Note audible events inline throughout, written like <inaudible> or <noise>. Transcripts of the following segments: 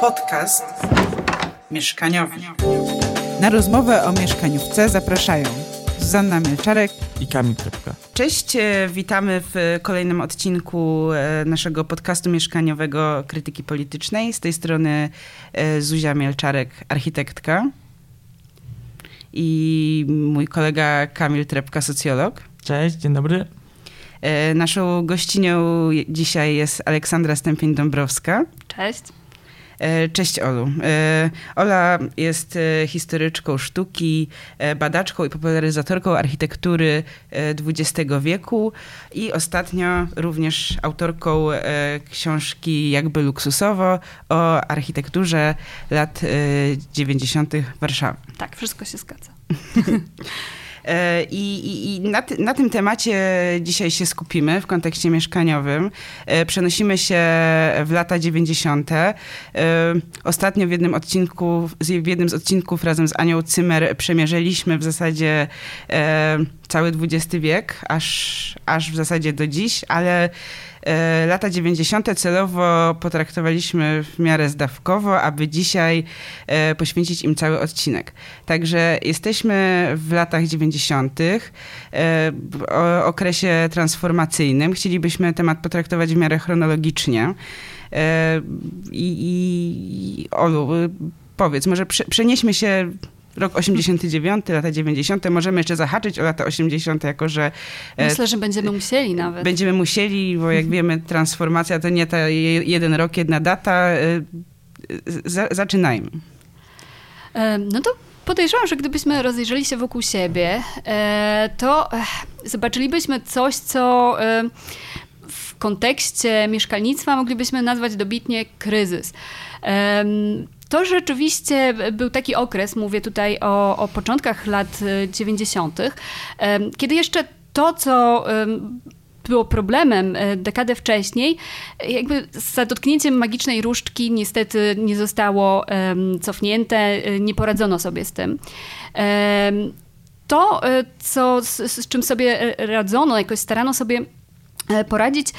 Podcast mieszkaniowy. Na rozmowę o mieszkaniówce zapraszają Zuzanna Mielczarek i Kamil Trepka. Cześć, e, witamy w kolejnym odcinku e, naszego podcastu mieszkaniowego Krytyki Politycznej. Z tej strony e, Zuzia Mielczarek, architektka i mój kolega Kamil Trepka, socjolog. Cześć, dzień dobry. Naszą gościnią dzisiaj jest Aleksandra Stępień-Dąbrowska. Cześć. E, cześć Olu. E, Ola jest e, historyczką sztuki, badaczką i popularyzatorką architektury XX wieku i ostatnio również autorką książki Jakby luksusowo o architekturze lat 90. Warszawy. Tak, wszystko się zgadza. <laughs> E, I, i, na, na, tym temacie dzisiaj się skupimy w kontekście mieszkaniowym. E, przenosimy się w lata 90. E, ostatnio w jednym odcinku, w jednym z odcinków razem z Anią Cymer przemierzyliśmy w zasadzie cały XX wiek, aż, aż w zasadzie do dziś, ale lata 90. celowo potraktowaliśmy w miarę zdawkowo, aby dzisiaj e, poświęcić im cały odcinek. Także jesteśmy w latach 90., e, w okresie transformacyjnym. Chcielibyśmy temat potraktować w miarę chronologicznie. I, i Olu, powiedz, może przenieśmy się rok 89, lata 90. Możemy jeszcze zahaczyć o lata 80, jako że. E, Myślę, że będziemy musieli nawet. Będziemy musieli, bo jak <laughs> wiemy, transformacja to nie ta jeden rok, jedna data. E, zaczynajmy. No to podejrzewam, że gdybyśmy rozejrzeli się wokół siebie, e, to zobaczylibyśmy coś, co w kontekście mieszkalnictwa moglibyśmy nazwać dobitnie kryzys. To rzeczywiście był taki okres, mówię tutaj o, o początkach lat 90., e, kiedy jeszcze to, co było problemem e, dekadę wcześniej, jakby za dotknięciem magicznej różdżki niestety nie zostało cofnięte, e, nie poradzono sobie z tym. To, co, z, z czym sobie radzono, jakoś starano sobie poradzić,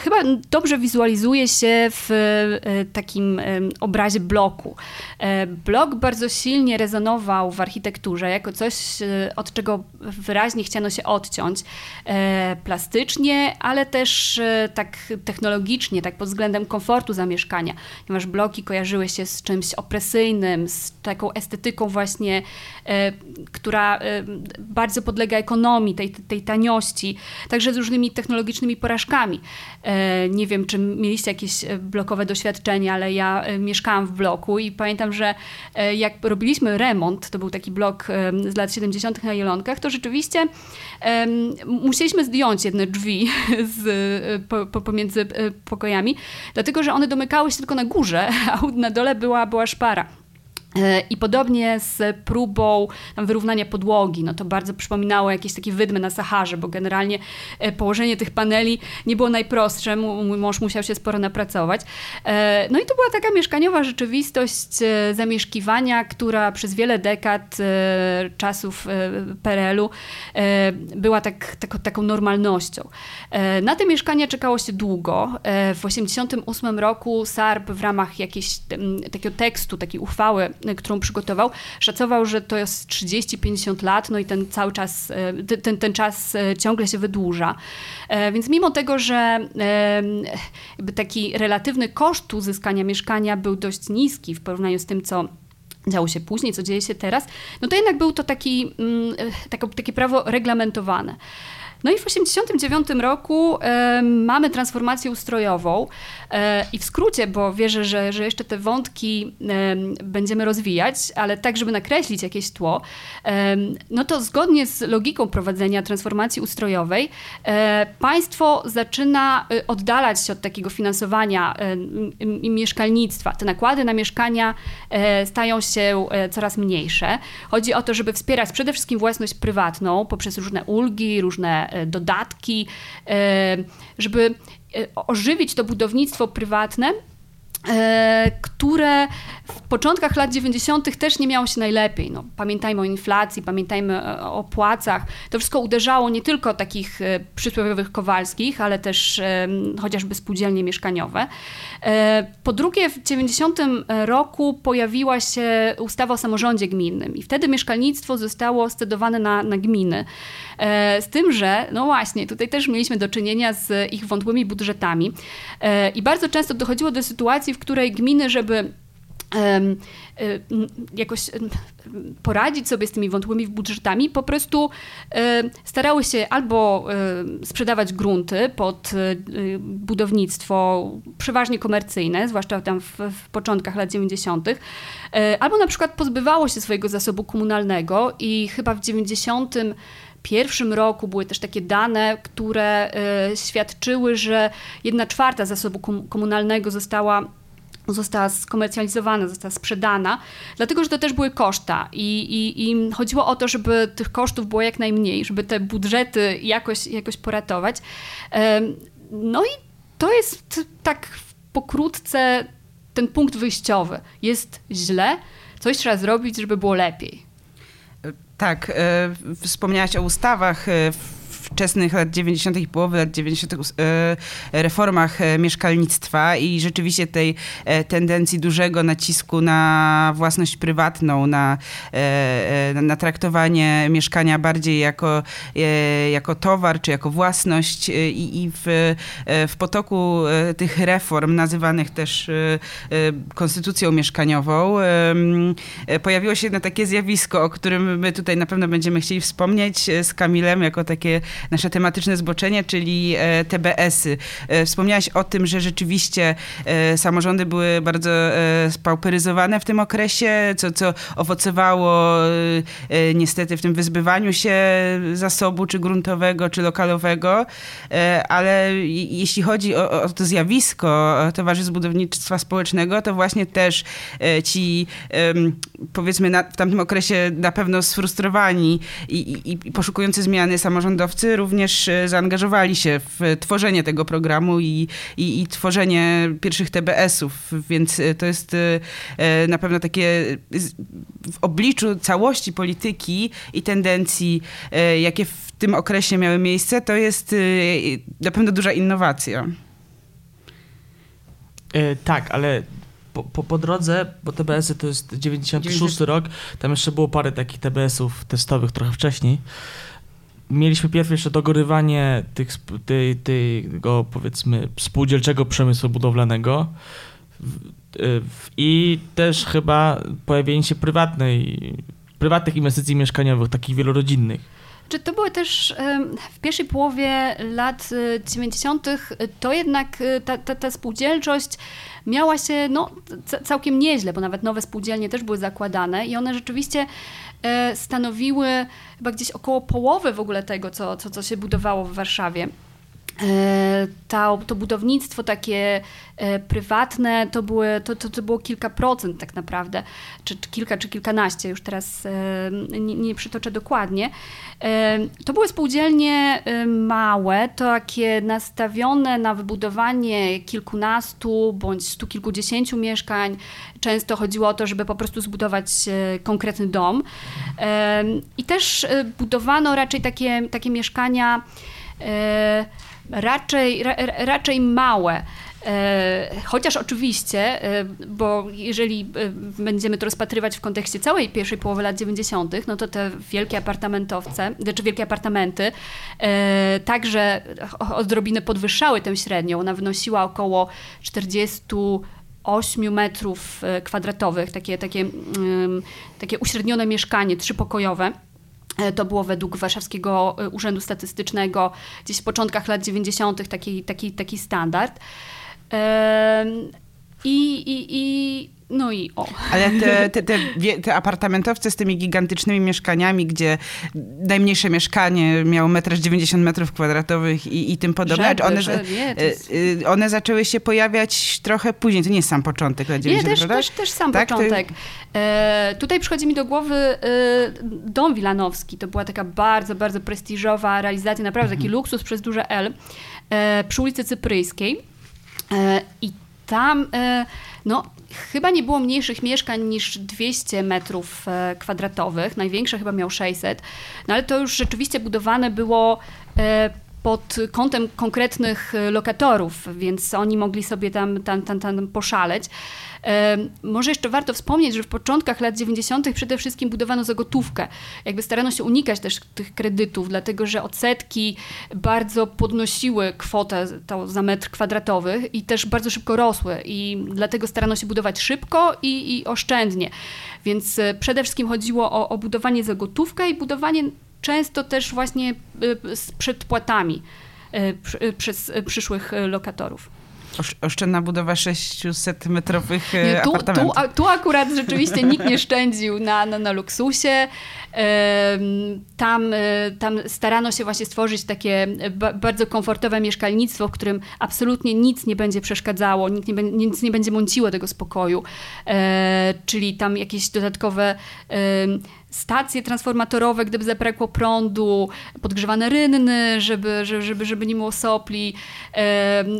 chyba dobrze wizualizuje się w e, takim obrazie bloku. E, blok bardzo silnie rezonował w architekturze jako coś, e, od czego wyraźnie chciano się odciąć. Plastycznie, ale też tak technologicznie, tak pod względem komfortu zamieszkania, ponieważ bloki kojarzyły się z czymś opresyjnym, z taką estetyką właśnie, która bardzo podlega ekonomii, tej, tej taniości, także z różnymi technologicznymi porażkami. E, nie wiem, czy mieliście jakieś e, blokowe doświadczenia, ale ja e, mieszkałam w bloku i pamiętam, że jak robiliśmy remont, to był taki blok z lat 70. na Jelonkach, to rzeczywiście musieliśmy zdjąć jedne drzwi <laughs> z, po, pomiędzy pokojami, dlatego że one domykały się tylko na górze, <laughs> a na dole była, była szpara. E, I podobnie z próbą wyrównania podłogi, no to bardzo przypominało jakieś takie wydmy na Saharze, bo generalnie e, położenie tych paneli nie było najprostsze, mój mąż musiał się sporo napracować. E, no i to była taka mieszkaniowa rzeczywistość zamieszkiwania, która przez wiele dekad czasów PRL-u była tak, tak, taką normalnością. Na te mieszkania czekało się długo. W 1988 roku SARP w ramach jakiegoś takiego tekstu, takiej uchwały którą przygotował, szacował, że to jest 30-50 lat, no i ten cały czas, e, ten, ten czas e, ciągle się wydłuża. E, więc mimo tego, że taki relatywny koszt uzyskania mieszkania był dość niski w porównaniu z tym, co działo się później, co dzieje się teraz, no to jednak był to taki, mm, takie prawo reglamentowane. No i w 1989 roku e, mamy transformację ustrojową e, i w skrócie, bo wierzę, że, że jeszcze te wątki e, będziemy rozwijać, ale tak, żeby nakreślić jakieś tło, no to zgodnie z logiką prowadzenia transformacji ustrojowej, państwo zaczyna oddalać się od takiego finansowania mieszkalnictwa. Te nakłady na mieszkania stają się coraz mniejsze. Chodzi o to, żeby wspierać przede wszystkim własność prywatną poprzez różne ulgi, różne E, dodatki, e, żeby e, ożywić to budownictwo prywatne e, które w początkach lat 90. też nie miało się najlepiej. No, pamiętajmy o inflacji, pamiętajmy o płacach. To wszystko uderzało nie tylko takich e, przysłowiowych Kowalskich, ale też chociażby spółdzielnie mieszkaniowe. Po drugie, w 90 roku pojawiła się ustawa o samorządzie gminnym i wtedy mieszkalnictwo zostało scedowane na, na gminy. Z tym, że no właśnie, tutaj też mieliśmy do czynienia z ich wątłymi budżetami i bardzo często dochodziło do sytuacji, w której gminy, żeby jakoś poradzić sobie z tymi wątłymi budżetami, po prostu starały się albo sprzedawać grunty pod e, budownictwo przeważnie komercyjne, zwłaszcza tam w, w początkach lat 90., e, albo na przykład pozbywało się swojego zasobu komunalnego i chyba w 90 pierwszym roku były też takie dane, które e, świadczyły, że jedna czwarta zasobu komunalnego została została skomercjalizowana, została sprzedana, dlatego że to też były koszta i, i, i chodziło o to, żeby tych kosztów było jak najmniej, żeby te budżety jakoś, jakoś poratować. No i to jest tak pokrótce ten punkt wyjściowy. Jest źle, coś trzeba zrobić, żeby było lepiej. Tak, e, wspomniałaś o ustawach e, wczesnych lat 90. i połowy lat 90. E, reformach e, mieszkalnictwa i rzeczywiście tej e, tendencji dużego nacisku na własność prywatną, na, na traktowanie mieszkania bardziej jako, jako towar czy jako własność i, i w, w potoku tych reform nazywanych też konstytucją mieszkaniową pojawiło się jedno takie zjawisko, o którym my tutaj na pewno będziemy chcieli wspomnieć z Kamilem jako takie nasze tematyczne zboczenie, czyli e, TBS-y. E, wspomniałaś o tym, że rzeczywiście e, samorządy były bardzo spauperyzowane w tym okresie, co, co owocowało niestety w tym wyzbywaniu się zasobu, czy gruntowego, czy lokalowego, ale jeśli chodzi o, o to zjawisko towarzystw budownictwa społecznego, to właśnie też ci powiedzmy na, w tamtym okresie na pewno sfrustrowani i, i, i poszukujący zmiany samorządowcy również e, zaangażowali się w tworzenie tego programu i, i, i tworzenie pierwszych TBS-ów, więc e, to jest e, na pewno takie w obliczu całości polityki i tendencji, jakie w tym okresie miały miejsce, to jest na pewno duża innowacja. tak, ale po, po, po, drodze, bo TBS-y to jest 96 90... rok, tam jeszcze było parę takich TBS-ów testowych trochę wcześniej mieliśmy pierw jeszcze dogorywanie tych, tej, tego, powiedzmy, spółdzielczego przemysłu budowlanego i też chyba pojawienie się prywatnej, prywatnych inwestycji mieszkaniowych, takich wielorodzinnych. Czy to były też w pierwszej połowie lat 90. E, to jednak e, ta, ta, ta spółdzielczość miała się no, całkiem nieźle, bo nawet nowe spółdzielnie też były zakładane i one rzeczywiście E, stanowiły chyba gdzieś około połowy w ogóle tego, co, co, co się budowało w Warszawie. E, to, to budownictwo takie e, prywatne to, były, to, to, to było kilka procent tak naprawdę, czy, czy kilka, czy kilkanaście, już teraz e, nie, nie przytoczę dokładnie. To były spółdzielnie małe, takie nastawione na wybudowanie kilkunastu bądź stu kilkudziesięciu mieszkań. Często chodziło o to, żeby po prostu zbudować konkretny dom. I też budowano raczej takie, takie mieszkania raczej, ra, raczej małe. E, chociaż oczywiście, e, bo jeżeli e, będziemy to rozpatrywać w kontekście całej pierwszej połowy lat 90., no to te wielkie apartamentowce, czy znaczy wielkie apartamenty, także odrobinę podwyższały tę średnią. Ona wynosiła około 48 metrów kwadratowych, takie, takie, mm, takie uśrednione mieszkanie trzypokojowe. E, to było według Warszawskiego e, Urzędu Statystycznego gdzieś w początkach lat 90. taki, taki, taki standard. I, i, i no i o. Ale te, te, te, te, apartamentowce z tymi gigantycznymi mieszkaniami, gdzie najmniejsze mieszkanie miało 1,90 metrów kwadratowych i, i tym podobne, Żeby, one, że, nie, jest... Y, one zaczęły się pojawiać trochę później. To nie jest sam początek lat 90, Nie, też, też, też sam tak? początek. E, tutaj przychodzi mi do głowy e, Dom Wilanowski. To była taka bardzo, bardzo prestiżowa realizacja, naprawdę taki mhm. luksus przez duże L e, przy ulicy Cypryjskiej. E, I tam no, chyba nie było mniejszych mieszkań niż 200 metrów kwadratowych. Największe chyba miał 600. No ale to już rzeczywiście budowane było pod kątem konkretnych lokatorów, więc oni mogli sobie tam, tam, tam, tam poszaleć. Może jeszcze warto wspomnieć, że w początkach lat 90. przede wszystkim budowano za gotówkę. Jakby starano się unikać też tych kredytów, dlatego że odsetki bardzo podnosiły kwotę za metr kwadratowy i też bardzo szybko rosły i dlatego starano się budować szybko i, i oszczędnie. Więc e, przede wszystkim chodziło o, o budowanie za gotówkę i budowanie często też właśnie e, z przedpłatami e, przez przyszłych lokatorów oszczędna budowa 600-metrowych e, tu. Tu, tu akurat rzeczywiście nikt nie szczędził na, na, na luksusie. Tam, tam starano się właśnie stworzyć takie bardzo komfortowe mieszkalnictwo, w którym absolutnie nic nie będzie przeszkadzało, nic nie, nic nie będzie mąciło tego spokoju. E, czyli tam jakieś dodatkowe stacje transformatorowe, gdyby zabrakło prądu, podgrzewane rynny, żeby, żeby, żeby nie było sopli.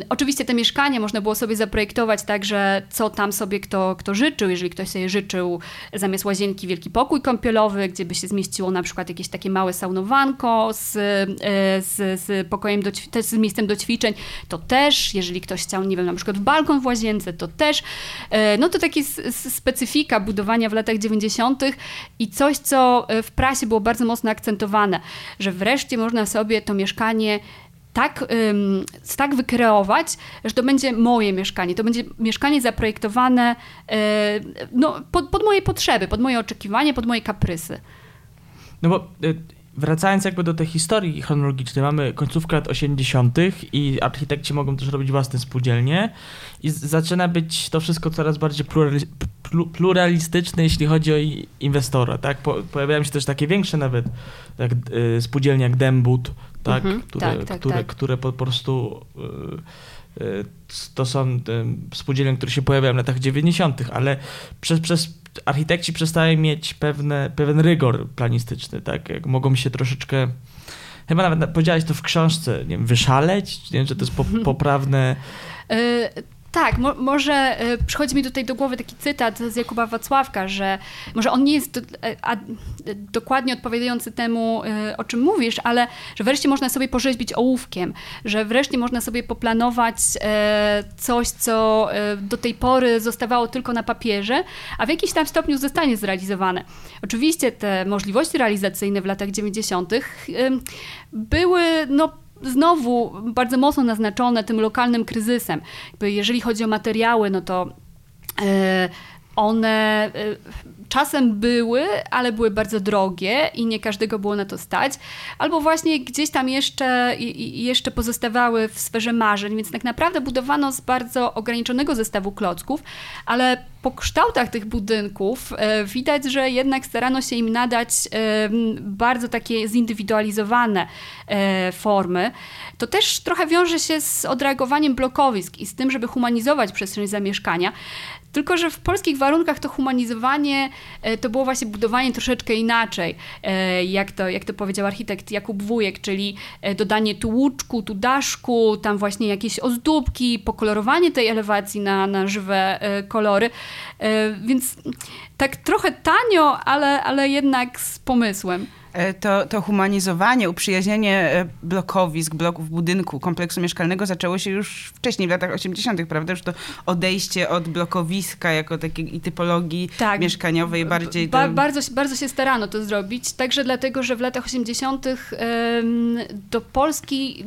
Oczywiście te mieszkania można było sobie zaprojektować tak, że co tam sobie kto, kto życzył. Jeżeli ktoś sobie życzył zamiast łazienki wielki pokój kąpielowy, gdzie by się zmieściło na przykład jakieś takie małe saunowanko z, e, z, z pokojem, do, z miejscem do ćwiczeń, to też. Jeżeli ktoś chciał, nie wiem, na przykład balkon w łazience, to też. E, no to takie specyfika budowania w latach 90. i coś, co e, w prasie było bardzo mocno akcentowane, że wreszcie można sobie to mieszkanie tak, tak wykreować, że to będzie moje mieszkanie. To będzie mieszkanie zaprojektowane e, no, pod, pod, moje potrzeby, pod moje oczekiwania, pod moje kaprysy. No bo e, wracając jakby do tej historii chronologicznej, mamy końcówkę lat 80. i architekci mogą też robić własne spółdzielnie i zaczyna być to wszystko coraz bardziej pluralistyczne, jeśli chodzi o inwestora, tak? Po, pojawiają się też takie większe nawet, jak y, spółdzielnie jak Dembut, tak? Mhm, które, tak, tak, które, tak. które po prostu y, y, to są spółdzielnie, które się pojawiają w latach 90., ale przez, przez architekci przestają mieć pewne, pewien rygor planistyczny, tak? Jak mogą się troszeczkę chyba nawet powiedziałeś to w książce, nie wiem, wyszaleć, nie wiem, że to jest po, <laughs> poprawne. E, tak, mo może y, przychodzi mi tutaj do głowy taki cytat z Jakuba Wacławka, że może on nie jest do, e, a, dokładnie odpowiadający temu, y, o czym mówisz, ale że wreszcie można sobie porzeźbić ołówkiem, że wreszcie można sobie poplanować y, coś, co do tej pory zostawało tylko na papierze, a w jakimś tam stopniu zostanie zrealizowane. Oczywiście te możliwości realizacyjne w latach 90. były no, znowu bardzo mocno naznaczone tym lokalnym kryzysem. jeżeli chodzi o materiały, no to e, one e, czasem były, ale były bardzo drogie i nie każdego było na to stać, albo właśnie gdzieś tam jeszcze, jeszcze pozostawały w sferze marzeń, więc tak naprawdę budowano z bardzo ograniczonego zestawu klocków, ale po kształtach tych budynków e, widać, że jednak starano się im nadać e, bardzo takie zindywidualizowane e, formy. To też trochę wiąże się z odreagowaniem blokowisk i z tym, żeby humanizować przestrzeń zamieszkania. Tylko, że w polskich warunkach to humanizowanie to było właśnie budowanie troszeczkę inaczej, jak to, jak to powiedział architekt Jakub Wujek, czyli dodanie tu łuczku, tu daszku, tam właśnie jakieś ozdóbki, pokolorowanie tej elewacji na, na żywe kolory. E, więc tak trochę tanio, ale, ale jednak z pomysłem. E, to, to humanizowanie, uprzyjaźnienie e, blokowisk, bloków budynku, kompleksu mieszkalnego zaczęło się już wcześniej, w latach 80., prawda? Już to odejście od blokowiska jako takiej typologii tak. mieszkaniowej bardziej... Ba bardzo, bardzo się starano to zrobić, także dlatego, że w latach 80. do Polski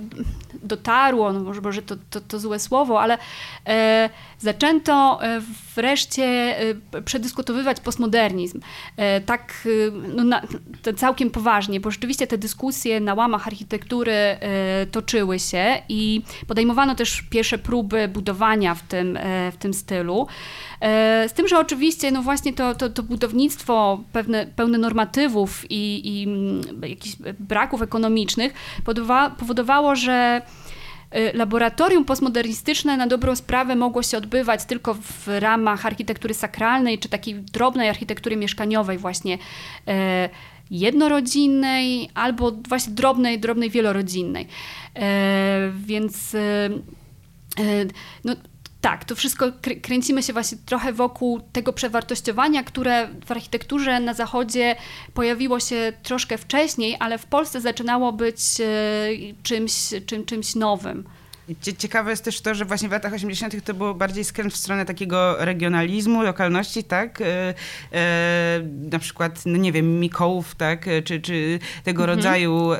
dotarło, no może, może to, to, to złe słowo, ale e, zaczęto wreszcie przedyskutowywać postmodernizm. tak no, na, całkiem poważnie, bo rzeczywiście te dyskusje na łamach architektury e, toczyły się i podejmowano też pierwsze próby budowania w tym, e, w tym stylu. E, z tym, że oczywiście no właśnie to, to, to budownictwo pewne, pełne normatywów i, i mm, jakichś braków ekonomicznych powodowało, że laboratorium postmodernistyczne na dobrą sprawę mogło się odbywać tylko w ramach architektury sakralnej czy takiej drobnej architektury mieszkaniowej właśnie jednorodzinnej albo właśnie drobnej, drobnej wielorodzinnej. E, więc no, tak, to wszystko kręcimy się właśnie trochę wokół tego przewartościowania, które w architekturze na zachodzie pojawiło się troszkę wcześniej, ale w Polsce zaczynało być e, czymś, czym, czymś nowym. Ciekawe jest też to, że właśnie w latach 80. to było bardziej skręt w stronę takiego regionalizmu, lokalności, tak? E, e, na przykład, no nie wiem, Mikołów, tak? E, czy, czy tego mhm. rodzaju e,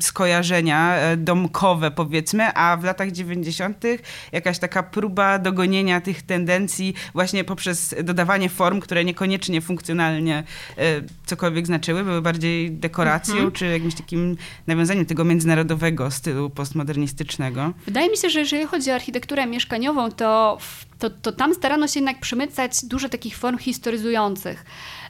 skojarzenia e, domkowe, powiedzmy, a w latach 90. jakaś taka próba dogonienia tych tendencji właśnie poprzez dodawanie form, które niekoniecznie funkcjonalnie e, cokolwiek znaczyły, były bardziej dekoracją, mhm. czy jakimś takim nawiązaniem tego międzynarodowego stylu postmodernistycznego. Wydaje mi się, że jeżeli chodzi o architekturę mieszkaniową, to, to, to tam starano się jednak przemycać dużo takich form historyzujących.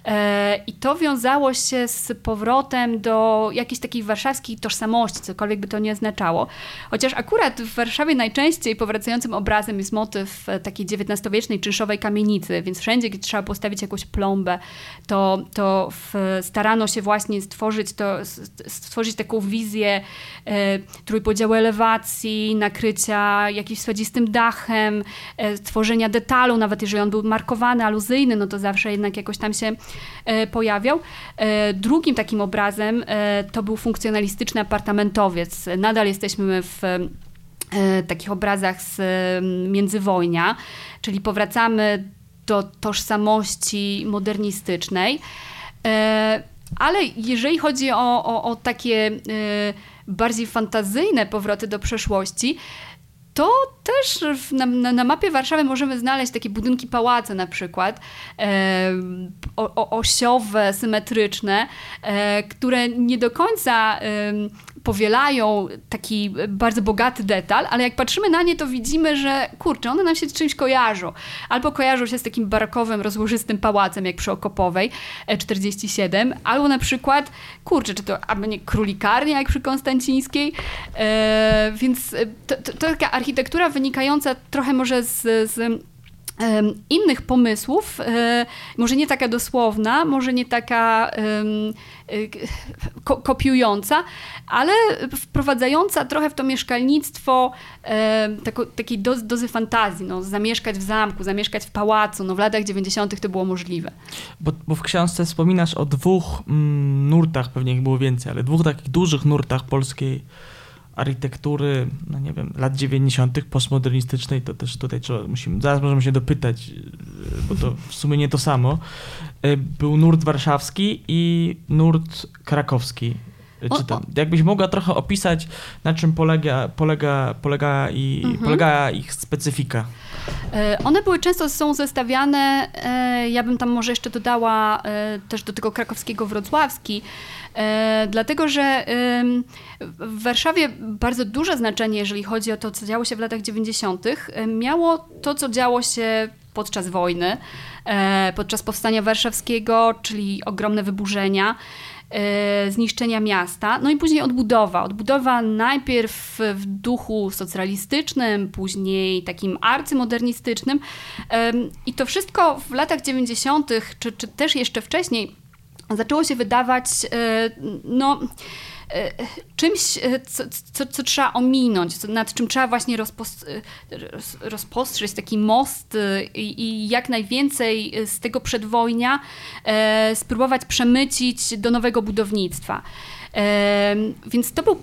E, I to wiązało się z powrotem do jakiejś takiej warszawskiej tożsamości, cokolwiek by to nie oznaczało. Chociaż akurat w Warszawie najczęściej powracającym obrazem jest motyw e, takiej XIX-wiecznej czynszowej kamienicy, więc wszędzie, gdzie trzeba postawić jakąś plombę, to, to starano się właśnie stworzyć, to, stworzyć taką wizję e, trójpodziału elewacji, nakrycia jakimś swadzistym dachem, e, tworzenia detalu, nawet jeżeli on był markowany, aluzyjny, no to zawsze jednak jakoś tam się pojawiał. E, drugim takim obrazem e, to był funkcjonalistyczny apartamentowiec. Nadal jesteśmy w takich obrazach z międzywojnia, czyli powracamy do tożsamości modernistycznej. Ale jeżeli chodzi o, o, o takie bardziej fantazyjne powroty do przeszłości, to też na, na, na, mapie Warszawy możemy znaleźć takie budynki pałace na przykład, e, o, osiowe, symetryczne, e, które nie do końca e, powielają taki bardzo bogaty detal, ale jak patrzymy na nie, to widzimy, że kurczę, one nam się z czymś kojarzą. Albo kojarzą się z takim barokowym, rozłożystym pałacem, jak przy Okopowej 47, e, albo na przykład, kurczę, czy to albo nie królikarnia, jak przy Konstancińskiej. E, więc to, to, to taka architektura wynikająca trochę może z, z innych pomysłów, e, może nie taka dosłowna, może nie taka e, kopiująca, ale wprowadzająca trochę w to mieszkalnictwo takiej dozy fantazji, no, zamieszkać w zamku, zamieszkać w pałacu, no w latach 90. to było możliwe. Bo, bo w książce wspominasz o dwóch mm, nurtach, pewnie ich było więcej, ale dwóch takich dużych nurtach polskiej architektury, no nie wiem, lat 90. postmodernistycznej, to też tutaj trzeba, musimy, zaraz możemy się dopytać, bo to w sumie nie to samo. E, był nurt warszawski i nurt krakowski. Czy tam, jakbyś mogła trochę opisać, na czym polega, polega, polega, i, mhm. polega ich specyfika? E, one były często są zestawiane, e, ja bym tam może jeszcze dodała też do tego krakowskiego wrocławski, E, dlatego, że w Warszawie bardzo duże znaczenie, jeżeli chodzi o to, co działo się w latach 90., miało to, co działo się podczas wojny, e, podczas powstania warszawskiego, czyli ogromne wyburzenia e, zniszczenia miasta, no i później odbudowa. Odbudowa najpierw w duchu socjalistycznym, później takim arcymodernistycznym i to wszystko w latach 90., czy, czy też jeszcze wcześniej zaczęło się wydawać, e, no e, czymś, e, co, co, co, trzeba ominąć, nad czym trzeba właśnie rozpos rozpostrzeć taki most i, i, jak najwięcej z tego przedwojnia e, spróbować przemycić do nowego budownictwa. E, więc to był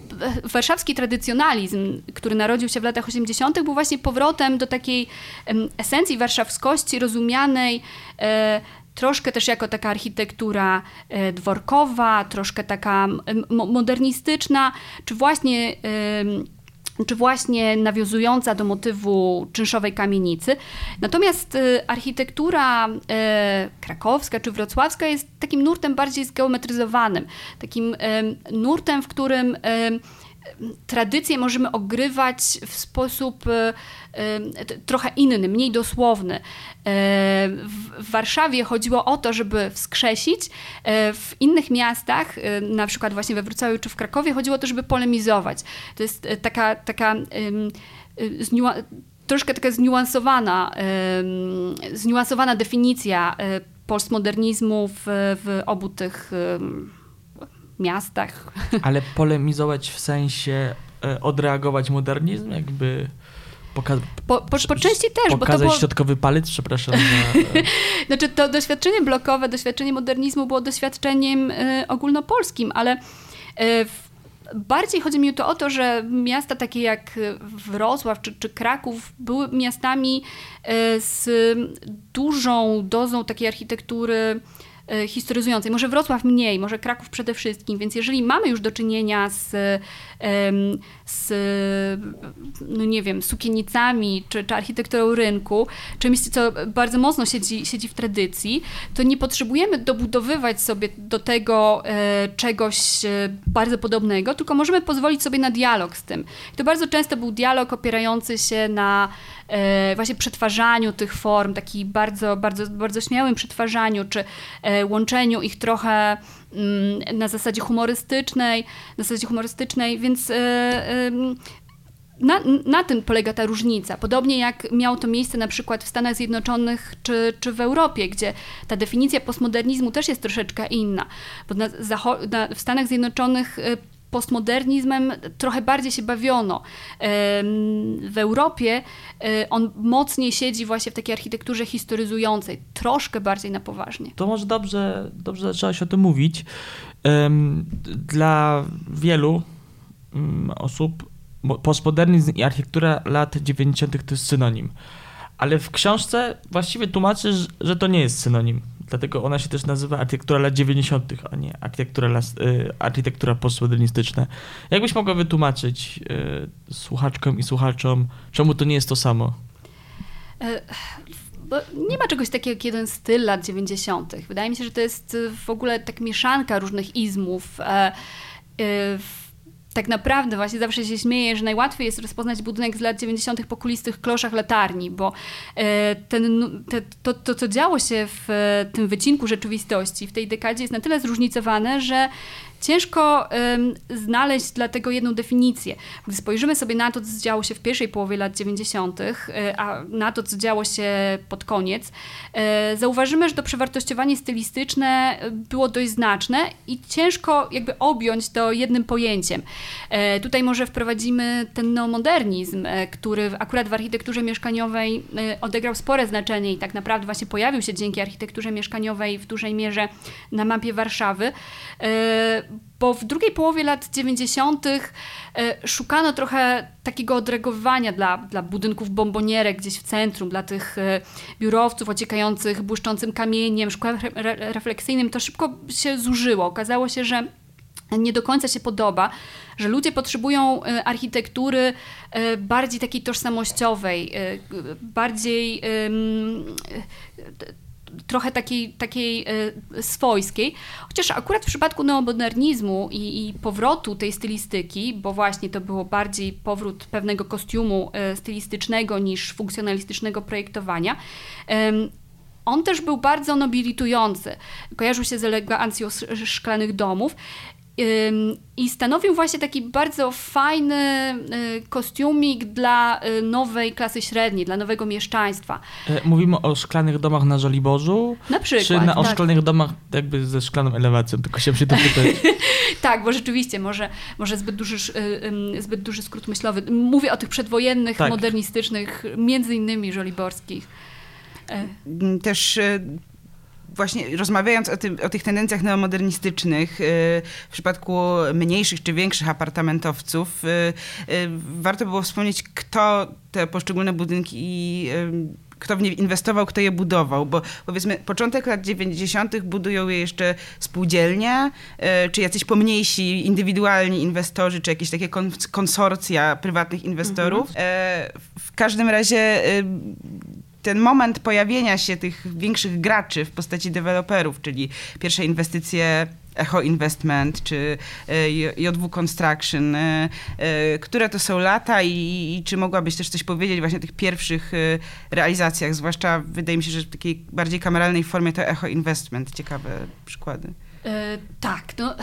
warszawski tradycjonalizm, który narodził się w latach 80., był właśnie powrotem do takiej esencji warszawskości rozumianej e, troszkę też jako taka architektura e, dworkowa, troszkę taka modernistyczna, czy właśnie czy właśnie nawiązująca do motywu czynszowej kamienicy. Natomiast e, architektura e, krakowska czy wrocławska jest takim nurtem bardziej zgeometryzowanym, takim nurtem, w którym tradycje możemy ogrywać w sposób e, e, trochę inny, mniej dosłowny. E, w Warszawie chodziło o to, żeby wskrzesić, w innych miastach, na przykład właśnie we Wrocławiu czy w Krakowie, chodziło o to, żeby polemizować. To jest taka, taka troszkę taka zniuansowana, zniuansowana definicja postmodernizmu w, w obu tych miastach. <laughs> Ale polemizować w sensie e, odreagować modernizm, jakby Poka- po, po, po części też, bo to Pokazać było... środkowy palec, przepraszam. Za... <laughs> Znaczy to doświadczenie blokowe, doświadczenie modernizmu było doświadczeniem y, ogólnopolskim, ale y, bardziej chodzi mi tu o to, że miasta takie jak Wrocław czy, czy Kraków były miastami y, z dużą dozą takiej architektury historyzującej. Może Wrocław mniej, może Kraków przede wszystkim, więc jeżeli mamy już do czynienia z, z no nie wiem, sukienicami, czy, czy architekturą rynku, czymś, co bardzo mocno siedzi, siedzi w tradycji, to nie potrzebujemy dobudowywać sobie do tego e, czegoś e, bardzo podobnego, tylko możemy pozwolić sobie na dialog z tym. I to bardzo często był dialog opierający się na e, właśnie przetwarzaniu tych form, taki bardzo, bardzo, bardzo śmiałym przetwarzaniu, czy łączeniu ich trochę na zasadzie humorystycznej, na zasadzie humorystycznej, więc e, na, na tym polega ta różnica. Podobnie jak miało to miejsce na przykład w Stanach Zjednoczonych czy, czy w Europie, gdzie ta definicja postmodernizmu też jest troszeczkę inna. Bo na, na, w Stanach Zjednoczonych e, postmodernizmem trochę bardziej się bawiono. W Europie e, on mocniej siedzi właśnie w takiej architekturze historyzującej, troszkę bardziej na poważnie. To może dobrze, dobrze zaczęłaś o tym mówić. Dla wielu mm, osób mo- postmodernizm i architektura lat 90. to jest synonim. Ale w książce właściwie tłumaczysz, że to nie jest synonim. Dlatego ona się też nazywa architektura lat 90., a nie architektura, las, y, architektura postmodernistyczna. Jakbyś mogła wytłumaczyć y, słuchaczkom i słuchaczom, czemu to nie jest to samo? E, Bo nie ma czegoś takiego jak jeden styl lat 90. Wydaje mi się, że to jest y, w ogóle tak mieszanka różnych izmów. Tak naprawdę właśnie zawsze się śmieję, że najłatwiej jest rozpoznać budynek z lat 90. po kulistych kloszach latarni, bo e, ten, te, to, to, co działo się w e, tym wycinku rzeczywistości w tej dekadzie jest na tyle zróżnicowane, że ciężko znaleźć dla tego jedną definicję. Gdy spojrzymy sobie na to, co działo się w pierwszej połowie lat 90., e, a na to, co działo się pod koniec, e, zauważymy, że to przewartościowanie stylistyczne e, było dość znaczne i ciężko jakby objąć to jednym pojęciem. Tutaj może wprowadzimy ten neomodernizm, który akurat w architekturze mieszkaniowej odegrał spore znaczenie i tak naprawdę właśnie pojawił się dzięki architekturze mieszkaniowej w dużej mierze na mapie Warszawy. Bo w drugiej połowie lat 90. e, szukano trochę takiego odreagowania dla, dla budynków bombonierek gdzieś w centrum, dla tych e, biurowców ociekających błyszczącym kamieniem, szkłem re- re- refleksyjnym. To szybko się zużyło. Okazało się, że nie do końca się podoba, że ludzie potrzebują e, architektury bardziej takiej tożsamościowej, bardziej trochę takiej, takiej e, swojskiej. Chociaż akurat w przypadku neomodernizmu i, i powrotu tej stylistyki, bo właśnie to było bardziej powrót pewnego kostiumu e, stylistycznego niż funkcjonalistycznego projektowania, on też był bardzo nobilitujący. Kojarzył się z elegancją sz- szklanych domów. I stanowił właśnie taki bardzo fajny y, kostiumik dla y, nowej klasy średniej, dla nowego mieszczaństwa. E, Mówimy o szklanych domach na Żoliborzu, Na przykład. czy na, o tak. szklanych domach jakby ze szklaną elewacją? Tylko się dopytać. <laughs> Tak, bo rzeczywiście, może, może zbyt, duży, y, zbyt duży skrót myślowy. Mówię o tych przedwojennych, Tak. modernistycznych, między innymi żoliborskich. E, też e, właśnie rozmawiając o, tym, o tych tendencjach neomodernistycznych e, w przypadku mniejszych czy większych apartamentowców, e, e, warto było wspomnieć, kto te poszczególne budynki e, kto w nie inwestował, kto je budował, bo powiedzmy początek lat 90. budują je jeszcze spółdzielnie, e, czy jacyś pomniejsi, indywidualni inwestorzy, czy jakieś takie kon- konsorcja prywatnych inwestorów. E, W każdym razie ten moment pojawienia się tych większych graczy w postaci deweloperów, czyli pierwsze inwestycje Echo Investment czy e, JW Construction, e, e, które to są lata i, i czy mogłabyś też coś powiedzieć właśnie o tych pierwszych realizacjach, zwłaszcza wydaje mi się, że w takiej bardziej kameralnej formie to Echo Investment, ciekawe przykłady. Tak, no,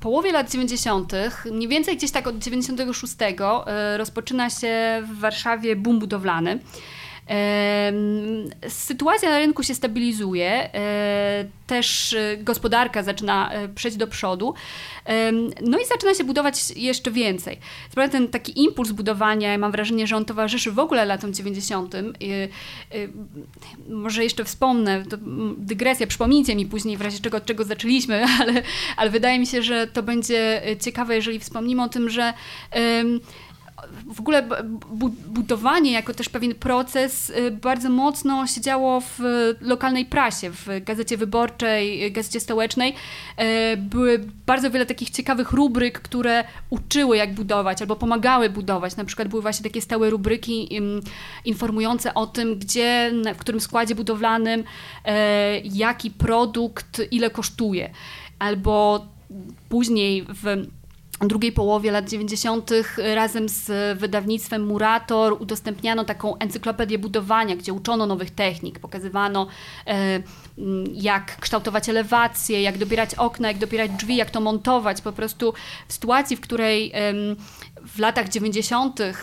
połowie lat 90., mniej więcej gdzieś tak od 96, e, rozpoczyna się w Warszawie boom budowlany. Sytuacja na rynku się stabilizuje, e, też e, gospodarka zaczyna e, przejść do przodu, no i zaczyna się budować jeszcze więcej. Sprawia ten taki impuls budowania, ja mam wrażenie, że on towarzyszy w ogóle latom 90. Może jeszcze wspomnę, dygresja, przypomnijcie mi później w razie czego, od czego zaczęliśmy, <laughs> ale, ale wydaje mi się, że to będzie ciekawe, jeżeli wspomnimy o tym, że w ogóle budowanie jako też pewien proces y, bardzo mocno się działo w lokalnej prasie, w Gazecie Wyborczej, Gazecie Stołecznej. Y, były bardzo wiele takich ciekawych rubryk, które uczyły jak budować albo pomagały budować. Na przykład były właśnie takie stałe rubryki informujące o tym, gdzie, w którym składzie budowlanym, y, jaki produkt, ile kosztuje. Albo później w drugiej połowie lat 90. razem z wydawnictwem Murator udostępniano taką encyklopedię budowania, gdzie uczono nowych technik, pokazywano e, jak kształtować elewację, jak dobierać okna, jak dobierać drzwi, jak to montować. Po prostu w sytuacji, w której w latach 90. Y,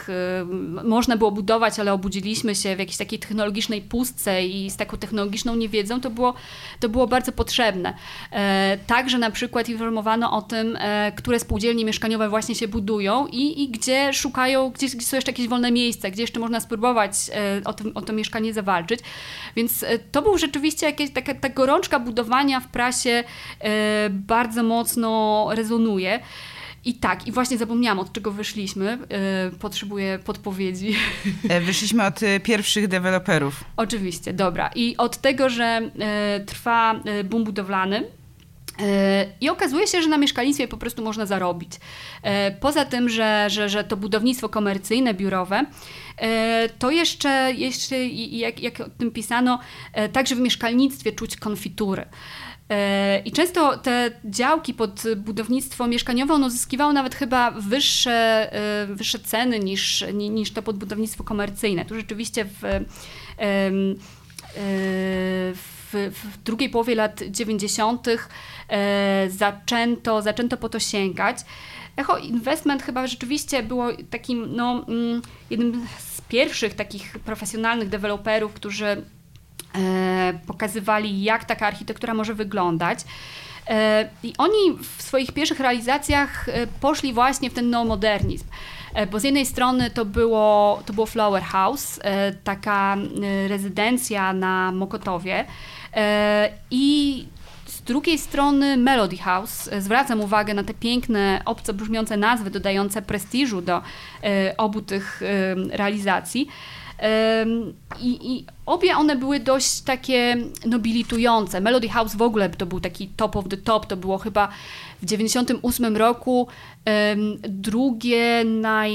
można było budować, ale obudziliśmy się w jakiejś takiej technologicznej pustce i z taką technologiczną niewiedzą, to było, to było bardzo potrzebne. E, także na przykład informowano o tym, e, które spółdzielnie mieszkaniowe właśnie się budują i, i gdzie szukają, gdzie, gdzie są jeszcze jakieś wolne miejsca, gdzie jeszcze można spróbować e, o, tym, o to mieszkanie zawalczyć. Więc to był rzeczywiście jakieś, taka ta gorączka budowania w prasie bardzo mocno rezonuje. I tak, i właśnie zapomniałam, od czego wyszliśmy. Yy, potrzebuję podpowiedzi. <laughs> E, wyszliśmy od y, pierwszych deweloperów. Oczywiście, dobra. I od tego, że trwa boom budowlany. I okazuje się, że na mieszkalnictwie po prostu można zarobić. Poza tym, że, że, że to budownictwo komercyjne, biurowe, to jeszcze, jeszcze jak, jak o tym pisano, także w mieszkalnictwie czuć konfitury. E, I często te działki pod budownictwo mieszkaniowe one uzyskiwały nawet chyba wyższe, e, wyższe ceny niż, niż to pod budownictwo komercyjne. Tu rzeczywiście w, e, w, w drugiej połowie lat 90. zaczęto, zaczęto po to sięgać. Echo Investment chyba rzeczywiście było takim, no, mm, jednym z pierwszych takich profesjonalnych deweloperów, którzy E, pokazywali, jak taka architektura może wyglądać. E, I oni w swoich pierwszych realizacjach e, poszli właśnie w ten neomodernizm. Bo z jednej strony to było, to było Flower House, taka rezydencja na Mokotowie i z drugiej strony Melody House. Zwracam uwagę na te piękne, obco brzmiące nazwy dodające prestiżu do obu tych realizacji. I, I, obie one były dość takie nobilitujące. Melody House w ogóle to był taki top of the top, to było chyba w 98 roku um, drugie naj...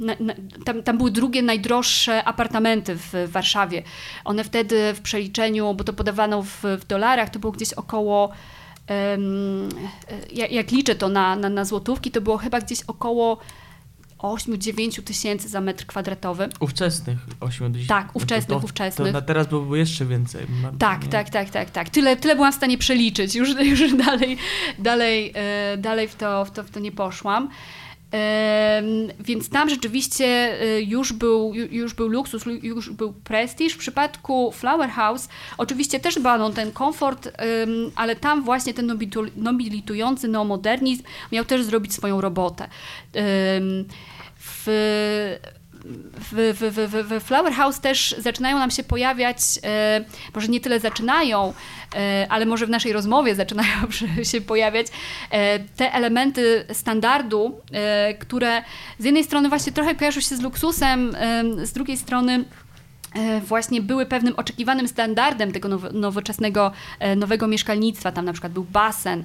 Na, na, tam, tam były drugie najdroższe apartamenty w Warszawie. One wtedy w przeliczeniu, bo to podawano w, w dolarach, to było gdzieś około um, jak, jak, liczę to na, na, na złotówki, to było chyba gdzieś około 8-9 tysięcy za metr kwadratowy. Ówczesnych 8 tysięcy. Tak, ówczesnych, to, ówczesnych. To na teraz byłoby jeszcze więcej. Tak, tak, tak, tak, tak. Tyle, tyle byłam w stanie przeliczyć, już, <laughs> już dalej, dalej, e, dalej w, to, w, to, w to nie poszłam. Więc tam rzeczywiście e, już był, już był luksus, już był prestiż. W przypadku Flower House oczywiście też dbano ten komfort, ale tam właśnie ten nobilitujący neomodernizm miał też zrobić swoją robotę w w, w, w, w Flower House też zaczynają nam się pojawiać, e, może nie tyle zaczynają, e, ale może w naszej rozmowie <laughs> zaczynają się pojawiać e, te elementy standardu, e, które z jednej strony właśnie trochę kojarzą się z luksusem, e, z drugiej strony właśnie były pewnym oczekiwanym standardem tego nowoczesnego, e, nowego mieszkalnictwa. Tam na przykład był basen.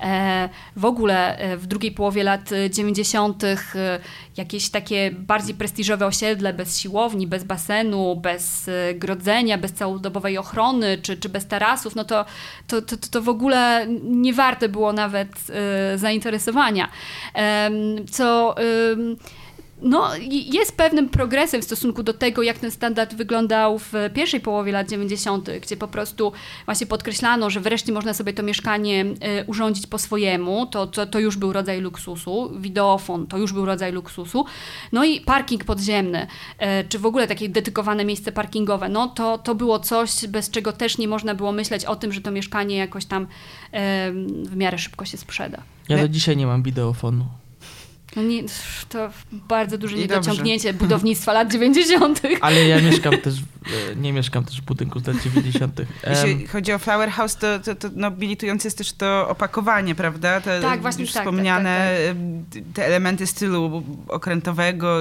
E, w ogóle w drugiej połowie lat 90. jakieś takie bardziej prestiżowe osiedle bez siłowni, bez basenu, bez grodzenia, bez całodobowej ochrony czy, czy bez tarasów, no to, to, to, to w ogóle nie warte było nawet zainteresowania. Co no, jest pewnym progresem w stosunku do tego, jak ten standard wyglądał w pierwszej połowie lat 90., gdzie po prostu właśnie podkreślano, że wreszcie można sobie to mieszkanie e, urządzić po swojemu. To, to, to już był rodzaj luksusu. Wideofon to już był rodzaj luksusu. No i parking podziemny, e, czy w ogóle takie dedykowane miejsce parkingowe, no to, to było coś, bez czego też nie można było myśleć o tym, że to mieszkanie jakoś tam w miarę szybko się sprzeda. Ja do dzisiaj nie mam wideofonu. No nie, to bardzo duże niedociągnięcie budownictwa lat 90. Ale ja <laughs> mieszkam też, e, nie mieszkam też w budynku z lat 90. <laughs> Jeśli chodzi o Flower House, to, to, to nobilitujące jest też to opakowanie, prawda? Te tak, właśnie już tak, wspomniane tak, tak, tak. te elementy stylu okrętowego,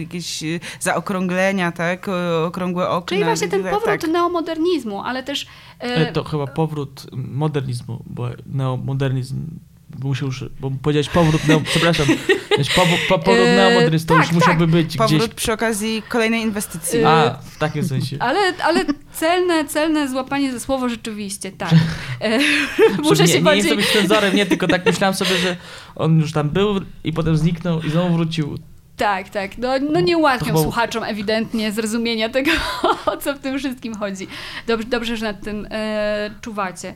jakieś zaokrąglenia, tak? Okrągłe okna. Czyli właśnie ten powrót tak. neomodernizmu, ale też... E... To chyba powrót modernizmu, bo neomodernizm musiał już, bo powiedziałeś powrót, neo, przepraszam, powrót, powrót eee, neomodernizmu, to tak, już musiałby tak. być powrót gdzieś. przy okazji kolejnej inwestycji. A, w takim sensie. Ale, ale celne, celne złapanie ze słowo rzeczywiście, tak. <laughs> E, muszę nie, się nie bardziej... jestem być cenzorem, nie, tylko tak myślałem sobie, że on już tam był i potem zniknął i znowu wrócił. Tak, tak. No, no nie ułatwiam słuchaczom ewidentnie zrozumienia tego, <laughs> o co w tym wszystkim chodzi. Dobrze, dobrze że nad tym e, czuwacie.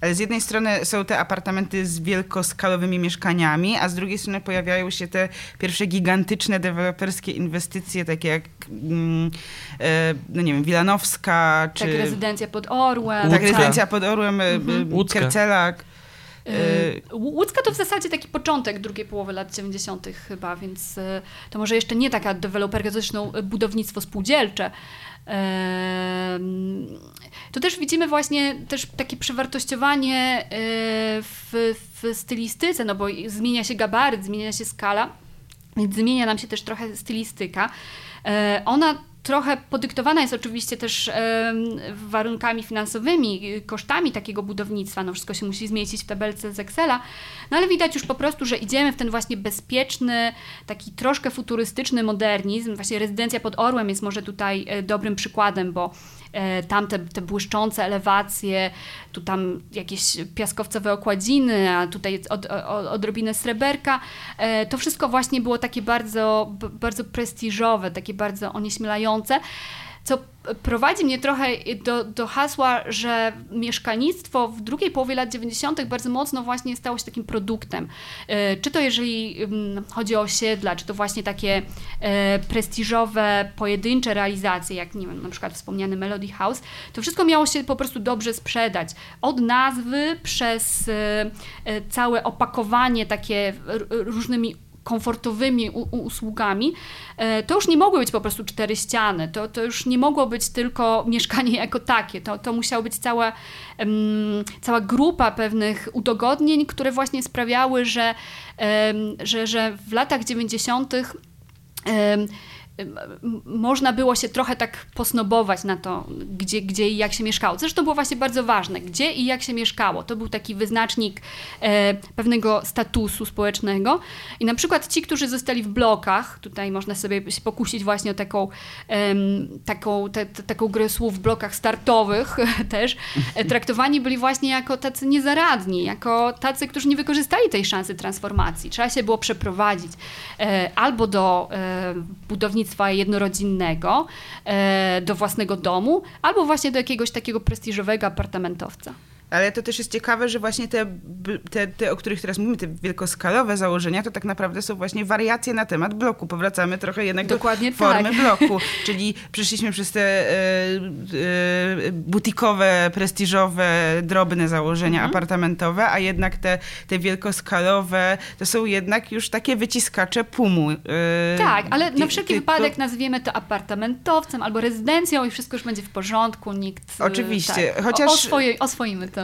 Ale z jednej strony są te apartamenty z wielkoskalowymi mieszkaniami, a z drugiej strony pojawiają się te pierwsze gigantyczne deweloperskie inwestycje, takie jak mm, e, no nie wiem, Wilanowska, czy... Tak, rezydencja pod Orłem. Tak, rezydencja pod Orłem, e, mhm. Kercelak. E, Łódzka to w zasadzie taki początek drugiej połowy lat 90. chyba, więc to może jeszcze nie taka deweloperka, zresztą budownictwo spółdzielcze, tu też widzimy właśnie też takie przewartościowanie e, w, w stylistyce, no bo zmienia się gabaryt, zmienia się skala, więc zmienia nam się też trochę stylistyka. E, ona trochę podyktowana jest oczywiście też warunkami finansowymi, kosztami takiego budownictwa. No wszystko się musi zmieścić w tabelce z Excela, no ale widać już po prostu, że idziemy w ten właśnie bezpieczny, taki troszkę futurystyczny modernizm. Właśnie rezydencja pod Orłem jest może tutaj e, dobrym przykładem, bo E, tam te, te błyszczące elewacje, tu tam jakieś piaskowcowe okładziny, a tutaj od, od, odrobinę sreberka. E, to wszystko właśnie było takie bardzo, bardzo prestiżowe, takie bardzo onieśmielające co prowadzi mnie trochę do, do hasła, że mieszkalnictwo w drugiej połowie lat 90. bardzo mocno właśnie stało się takim produktem. E, czy to jeżeli mm, chodzi o osiedla, czy to właśnie takie e, prestiżowe, pojedyncze realizacje, jak nie wiem, na przykład wspomniany Melody House, to wszystko miało się po prostu dobrze sprzedać. Od nazwy przez e, całe opakowanie takie różnymi komfortowymi usługami, e, to już nie mogły być po prostu cztery ściany, to, to już nie mogło być tylko mieszkanie jako takie, to, to musiała być cała, um, cała grupa pewnych udogodnień, które właśnie sprawiały, że, um, że, że w latach 90. Um, można było się trochę tak posnobować na to, gdzie, gdzie i jak się mieszkało. Zresztą było właśnie bardzo ważne, gdzie i jak się mieszkało. To był taki wyznacznik e, pewnego statusu społecznego. I na przykład ci, którzy zostali w blokach, tutaj można sobie się pokusić właśnie o taką, e, taką, te, te, taką grę słów w blokach startowych <laughs> też, e, traktowani byli właśnie jako tacy niezaradni, jako tacy, którzy nie wykorzystali tej szansy transformacji. Trzeba się było przeprowadzić e, albo do e, budownictwa budownictwa jednorodzinnego e, do własnego domu, albo właśnie do jakiegoś takiego prestiżowego apartamentowca. Ale to też jest ciekawe, że właśnie te, te, te, o których teraz mówimy, te wielkoskalowe założenia, to tak naprawdę są właśnie wariacje na temat bloku. Powracamy trochę jednak Dokładnie do formy tak. bloku. <laughs> Czyli przeszliśmy przez te e, e, butikowe, prestiżowe, drobne założenia mhm. apartamentowe, a jednak te, te wielkoskalowe to są jednak już takie wyciskacze pumu. E, tak, ale na wszelki wypadek nazwiemy to apartamentowcem albo rezydencją i wszystko już będzie w porządku. Nikt. Oczywiście. Tak, Chociaż... O, oswoimy to.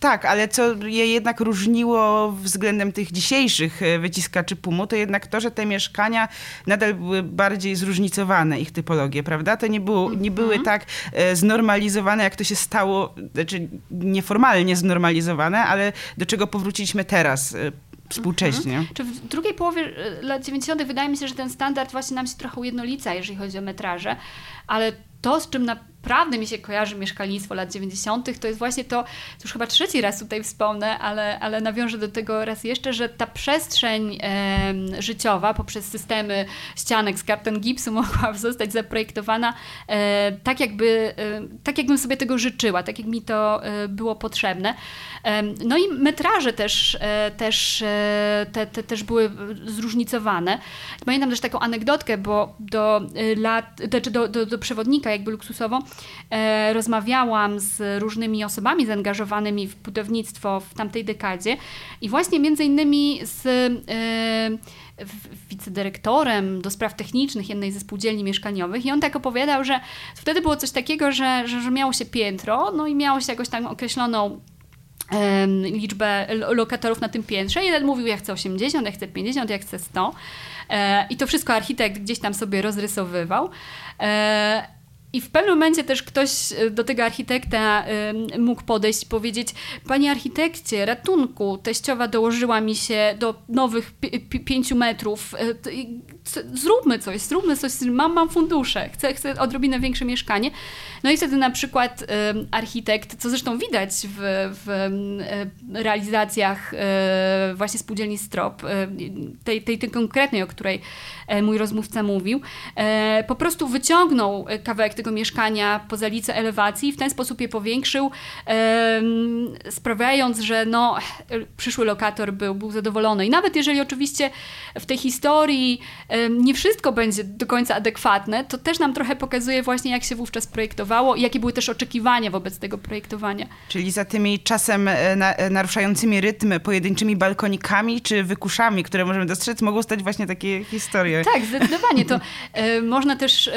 Tak, ale co je jednak różniło względem tych dzisiejszych e, wyciskaczy PUMu, to jednak to, że te mieszkania nadal były bardziej zróżnicowane, ich typologie, prawda? To nie, było, nie były mhm. tak e, znormalizowane, jak to się stało, znaczy nieformalnie znormalizowane, ale do czego powróciliśmy teraz e, współcześnie. Mhm. Czy w drugiej połowie lat 90. wydaje mi się, że ten standard właśnie nam się trochę ujednolica, jeżeli chodzi o metraże, ale to, z czym na naprawdę mi się kojarzy mieszkalnictwo lat 90., to jest właśnie to, to już chyba trzeci raz tutaj wspomnę, ale, ale nawiążę do tego raz jeszcze, że ta przestrzeń e, życiowa poprzez systemy ścianek z karton gipsu <laughs> mogła zostać zaprojektowana e, tak, jakby, e, tak, jakbym sobie tego życzyła, tak jak mi to e, było potrzebne. No i metraże też, e, też, e, te, te, też były zróżnicowane. Pamiętam też taką anegdotkę, bo do lat, znaczy do, do, do przewodnika jakby luksusowo rozmawiałam z różnymi osobami zaangażowanymi w budownictwo w tamtej dekadzie i właśnie między innymi z wicedyrektorem do spraw technicznych jednej ze spółdzielni mieszkaniowych i on tak opowiadał, że wtedy było coś takiego, że, że, że miało się piętro, no i miało się jakąś tam określoną liczbę lokatorów na tym piętrze. Jeden mówił, ja chcę 80, ja chcę 50, ja chcę 100. E, I to wszystko architekt gdzieś tam sobie rozrysowywał. E, i w pewnym momencie też ktoś e, do tego architekta mógł podejść i powiedzieć: Panie architekcie, ratunku, teściowa dołożyła mi się do nowych pięciu metrów. E, zróbmy coś, zróbmy coś, mam, mam fundusze, chcę, chcę odrobinę większe mieszkanie. No i wtedy na przykład architekt, co zresztą widać w, w e, realizacjach właśnie spółdzielni Strop, tej, tej, tej konkretnej, o której mój rozmówca mówił, po prostu wyciągnął kawałek tego mieszkania poza licę elewacji i w ten sposób je powiększył, sprawiając, że no, przyszły lokator był, był zadowolony. I nawet jeżeli oczywiście w tej historii nie wszystko będzie do końca adekwatne, to też nam trochę pokazuje właśnie, jak się wówczas projektowało i jakie były też oczekiwania wobec tego projektowania. Czyli za tymi czasem e, na, e, naruszającymi rytm pojedynczymi balkonikami czy wykuszami, które możemy dostrzec, mogą stać właśnie takie historie. Tak, zdecydowanie. To e, można też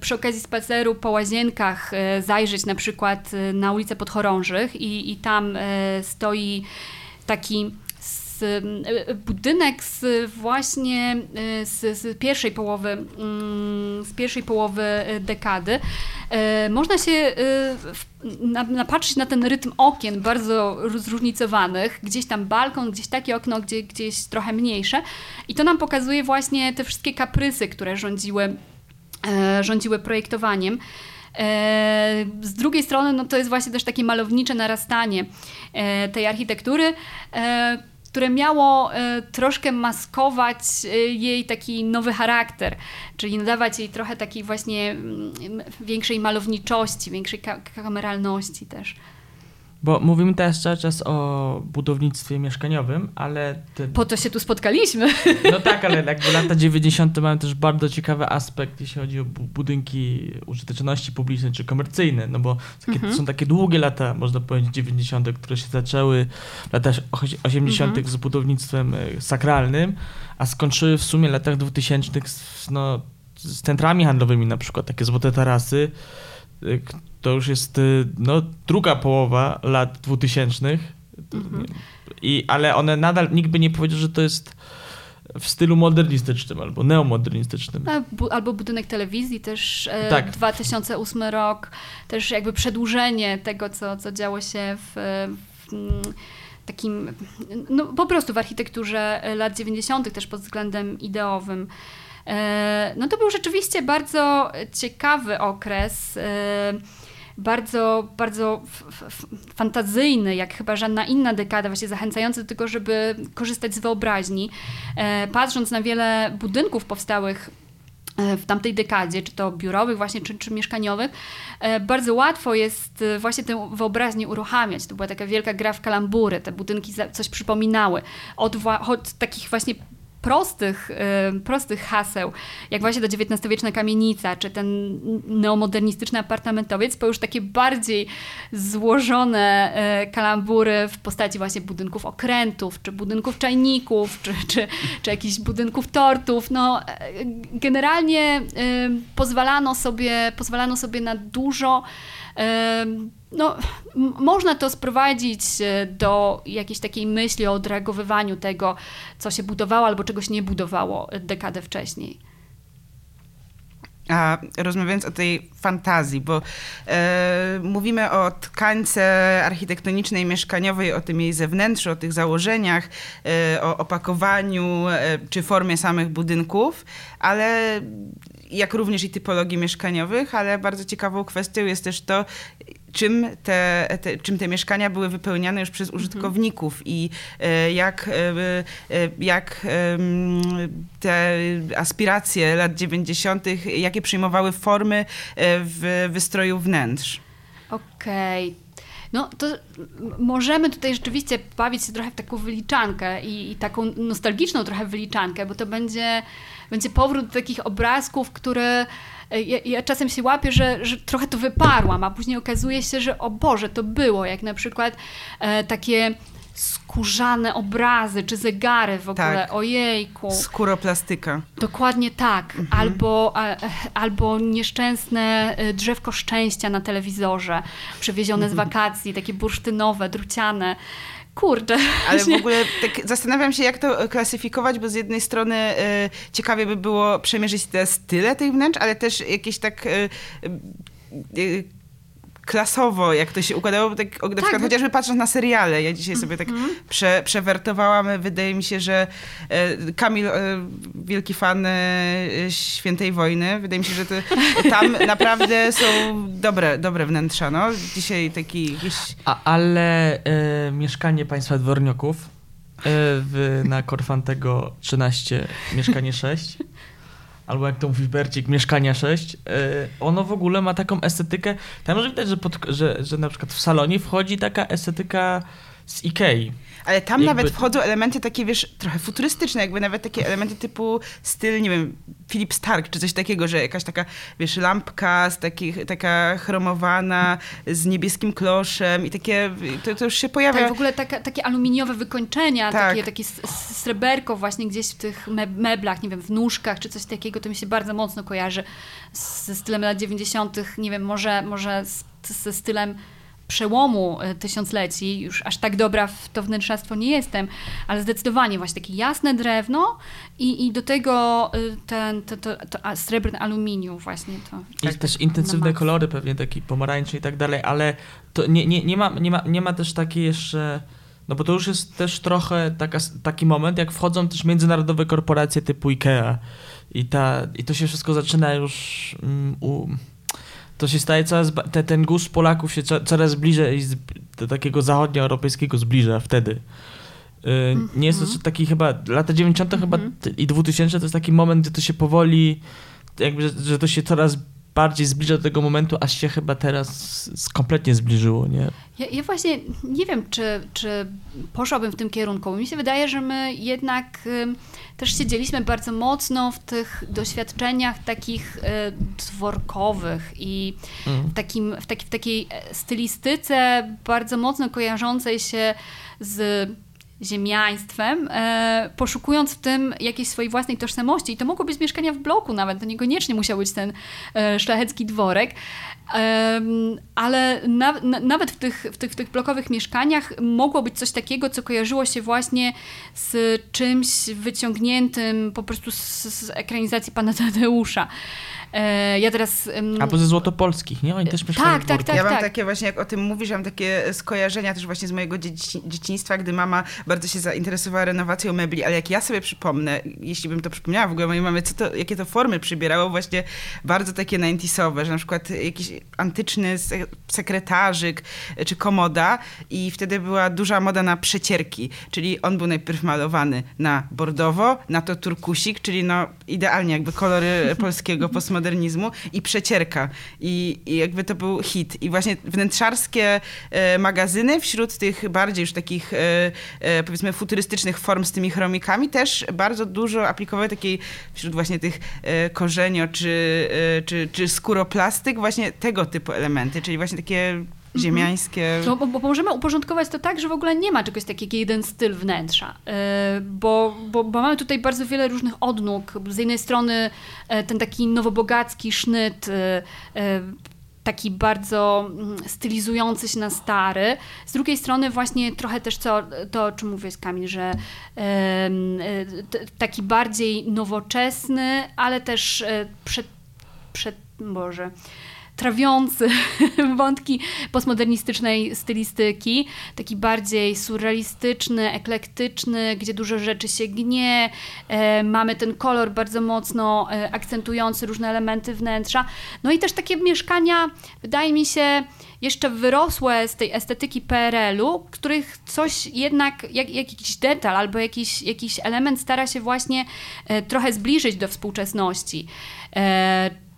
przy okazji spaceru po łazienkach zajrzeć na przykład na ulicę Podchorążych i, i tam stoi taki budynek z właśnie z, z, pierwszej połowy mm, z pierwszej połowy dekady. Można się napatrzeć na ten rytm okien bardzo zróżnicowanych, gdzieś tam balkon, gdzieś takie okno, gdzie, gdzieś trochę mniejsze i to nam pokazuje właśnie te wszystkie kaprysy, które rządziły rządziły projektowaniem. Z drugiej strony, no to jest właśnie też takie malownicze narastanie tej architektury, które miało troszkę maskować jej taki nowy charakter, czyli nadawać jej trochę takiej właśnie mm, większej malowniczości, większej kameralności też. Bo mówimy teraz cały czas o budownictwie mieszkaniowym, ale... Te... Po to się tu spotkaliśmy. No tak, ale jakby lata 90. mają też bardzo ciekawy aspekt, jeśli chodzi o budynki użyteczności publicznej czy komercyjne, no bo takie, mhm. są takie długie lata, można powiedzieć, 90., które się zaczęły w latach 80. Mhm. z budownictwem e, sakralnym, a skończyły w sumie w latach 2000 z, no, z centrami handlowymi, na przykład takie złote tarasy, e, to już jest y, no, druga połowa lat dwutysięcznych. Mhm. I, ale one nadal, nikt by nie powiedział, że to jest w stylu modernistycznym albo neomodernistycznym. Albo budynek telewizji też e, tak. 2008 rok, też jakby przedłużenie tego, co, co działo się w, w takim, no po prostu w architekturze lat 90. też pod względem ideowym. E, no to był rzeczywiście bardzo ciekawy okres e, bardzo, bardzo fantazyjny, jak chyba żadna inna dekada, właśnie zachęcający do tego, żeby korzystać z wyobraźni. E, patrząc na wiele budynków powstałych e, w tamtej dekadzie, czy to biurowych właśnie, czy, czy mieszkaniowych, e, bardzo łatwo jest właśnie tę wyobraźnię uruchamiać. To była taka wielka gra w kalambury, te budynki coś przypominały. Od, od takich właśnie prostych, prostych haseł, jak właśnie ta XIX-wieczna kamienica, czy ten neomodernistyczny apartamentowiec, po już takie bardziej złożone e, kalambury w postaci właśnie budynków okrętów, czy budynków czajników, czy, czy, czy jakichś budynków tortów. No, e, generalnie pozwalano sobie, pozwalano sobie na dużo no, można to sprowadzić e, do jakiejś takiej myśli o odreagowywaniu tego, co się budowało albo czegoś nie budowało dekadę wcześniej. A rozmawiając o tej fantazji, bo e, mówimy o tkańce architektonicznej, mieszkaniowej, o tym jej zewnętrzu, o tych założeniach, e, o opakowaniu e, czy formie samych budynków, ale jak również i typologii mieszkaniowych, ale bardzo ciekawą kwestią jest też to, czym te, te, czym te mieszkania były wypełniane już przez użytkowników i e, jak, e, e, jak te aspiracje lat 90., jakie przyjmowały formy w wystroju wnętrz. Okej. Okay. No to możemy tutaj rzeczywiście bawić się trochę w taką wyliczankę i, i, taką nostalgiczną trochę wyliczankę, bo to będzie, będzie powrót do takich obrazków, które ja, ja, czasem się łapię, że, że trochę to wyparłam, a później okazuje się, że o Boże, to było, jak na przykład e, takie skórzane obrazy czy zegary w ogóle, tak. ojejku. Skóroplastyka. Dokładnie tak. Mhm. Albo, a, albo nieszczęsne e, drzewko szczęścia na telewizorze, przewiezione z mhm. wakacji, takie bursztynowe, druciane. Kurde. Ale w ogóle tak zastanawiam się, jak to klasyfikować, bo z jednej strony y, ciekawie by było przemierzyć te style tych wnętrz, ale też jakieś tak y, y, klasowo, jak to się układało, tak, na tak. przykład chociażby patrząc na seriale, ja dzisiaj sobie tak mm -hmm. prze, przewertowałam, wydaje mi się, że e, Kamil, e, wielki fan e, Świętej Wojny, wydaje mi się, że to, tam <laughs> naprawdę są dobre, dobre wnętrza, no. Dzisiaj taki jakiś... A, ale e, mieszkanie państwa dworniaków e, w, na Korfantego 13, mieszkanie 6 <laughs> albo jak to mówi Bercik, Mieszkania 6, e, ono w ogóle ma taką estetykę, tam może widać, że, pod, że, że na przykład w salonie wchodzi taka estetyka z Ikei. Ale tam jakby... nawet wchodzą elementy takie, wiesz, trochę futurystyczne, jakby nawet takie elementy typu styl, nie wiem, Philip Stark, czy coś takiego, że jakaś taka, wiesz, lampka z takich, taka chromowana, z niebieskim kloszem i takie, to, to już się pojawia. Tak, w ogóle taka, takie aluminiowe wykończenia, tak. takie, takie sreberko właśnie gdzieś w tych meblach, nie wiem, w nóżkach, czy coś takiego, to mi się bardzo mocno kojarzy ze stylem lat 90., nie wiem, może, może ze stylem przełomu e, tysiącleci, już aż tak dobra w to wnętrzarstwo nie jestem, ale zdecydowanie właśnie takie jasne drewno i, i do tego e, ten, to, to, to srebrny aluminium właśnie. To, I tak, też intensywne kolory, pewnie taki pomarańczy i tak dalej, ale to nie, nie, nie, ma, nie, ma, nie ma też takiej jeszcze... No bo to już jest też trochę taka, taki moment, jak wchodzą też międzynarodowe korporacje typu IKEA i, ta, i to się wszystko zaczyna już um, u, to się staje coraz, te, ten gust Polaków się coraz bliżej do takiego zachodnioeuropejskiego zbliża wtedy. Mm -hmm. Nie jest to mhm. taki chyba, lata 90. Mm -hmm. chyba mhm. i 2000 to jest taki moment, gdzie to się powoli, jakby, że, że to się coraz bardziej zbliża do tego momentu, aż się chyba teraz kompletnie zbliżyło, nie? Ja, ja, właśnie nie wiem, czy, czy poszłabym w tym kierunku. Mi się wydaje, że my jednak też siedzieliśmy bardzo mocno w tych doświadczeniach takich y, dworkowych i mhm. w, takim, w, taki, w takiej e, stylistyce bardzo mocno kojarzącej się z ziemiaństwem, e, poszukując w tym jakiejś swojej własnej tożsamości. I to mogło być mieszkania w bloku nawet, to niekoniecznie musiał być ten e, szlachecki dworek, ale na, na, nawet w tych, w, tych, w tych blokowych mieszkaniach mogło być coś takiego, co kojarzyło się właśnie z czymś wyciągniętym po prostu z, z ekranizacji pana Tadeusza. E, ja teraz... Albo ze Złotopolskich, nie? Oni też mieszkają tak, tak, tak, Ja mam tak. takie właśnie, jak o tym mówisz, mam takie skojarzenia też właśnie z mojego dzieci dzieciństwa, gdy mama bardzo się zainteresowała renowacją mebli, ale jak ja sobie przypomnę, jeśli bym to przypomniała w ogóle mojej mamy, co to, jakie to formy przybierało, właśnie bardzo takie 90 że na przykład jakiś antyczny sekretarzyk czy komoda i wtedy była duża moda na przecierki, czyli on był najpierw malowany na bordowo, na to turkusik, czyli no idealnie jakby kolory <laughs> polskiego postmodernizmu i przecierka. I, I, jakby to był hit. I właśnie wnętrzarskie e, magazyny wśród tych bardziej już takich e, e, powiedzmy futurystycznych form z tymi chromikami też bardzo dużo aplikowały takiej wśród właśnie tych e, korzenio czy, e, czy, czy skóroplastyk właśnie tego typu elementy, czyli właśnie takie Mhm. ziemiańskie. No, bo, bo możemy uporządkować to tak, że w ogóle nie ma czegoś takiego jeden styl wnętrza, yy, bo, bo, bo, mamy tutaj bardzo wiele różnych odnóg. Z jednej strony yy, ten taki nowobogacki sznyt, yy, taki bardzo mm, stylizujący się na stary. Z drugiej strony właśnie trochę też co, to, o czym mówię z Kamil, że taki bardziej nowoczesny, ale też przed przed, Boże, trawiący <laughs> wątki postmodernistycznej stylistyki, taki bardziej surrealistyczny, eklektyczny, gdzie dużo rzeczy się gnie, e, mamy ten kolor bardzo mocno e, akcentujący różne elementy wnętrza, no i też takie mieszkania, wydaje mi się, jeszcze wyrosłe z tej estetyki PRL-u, których coś jednak, jak, jak jakiś detal albo jakiś, jakiś element stara się właśnie e, trochę zbliżyć do współczesności.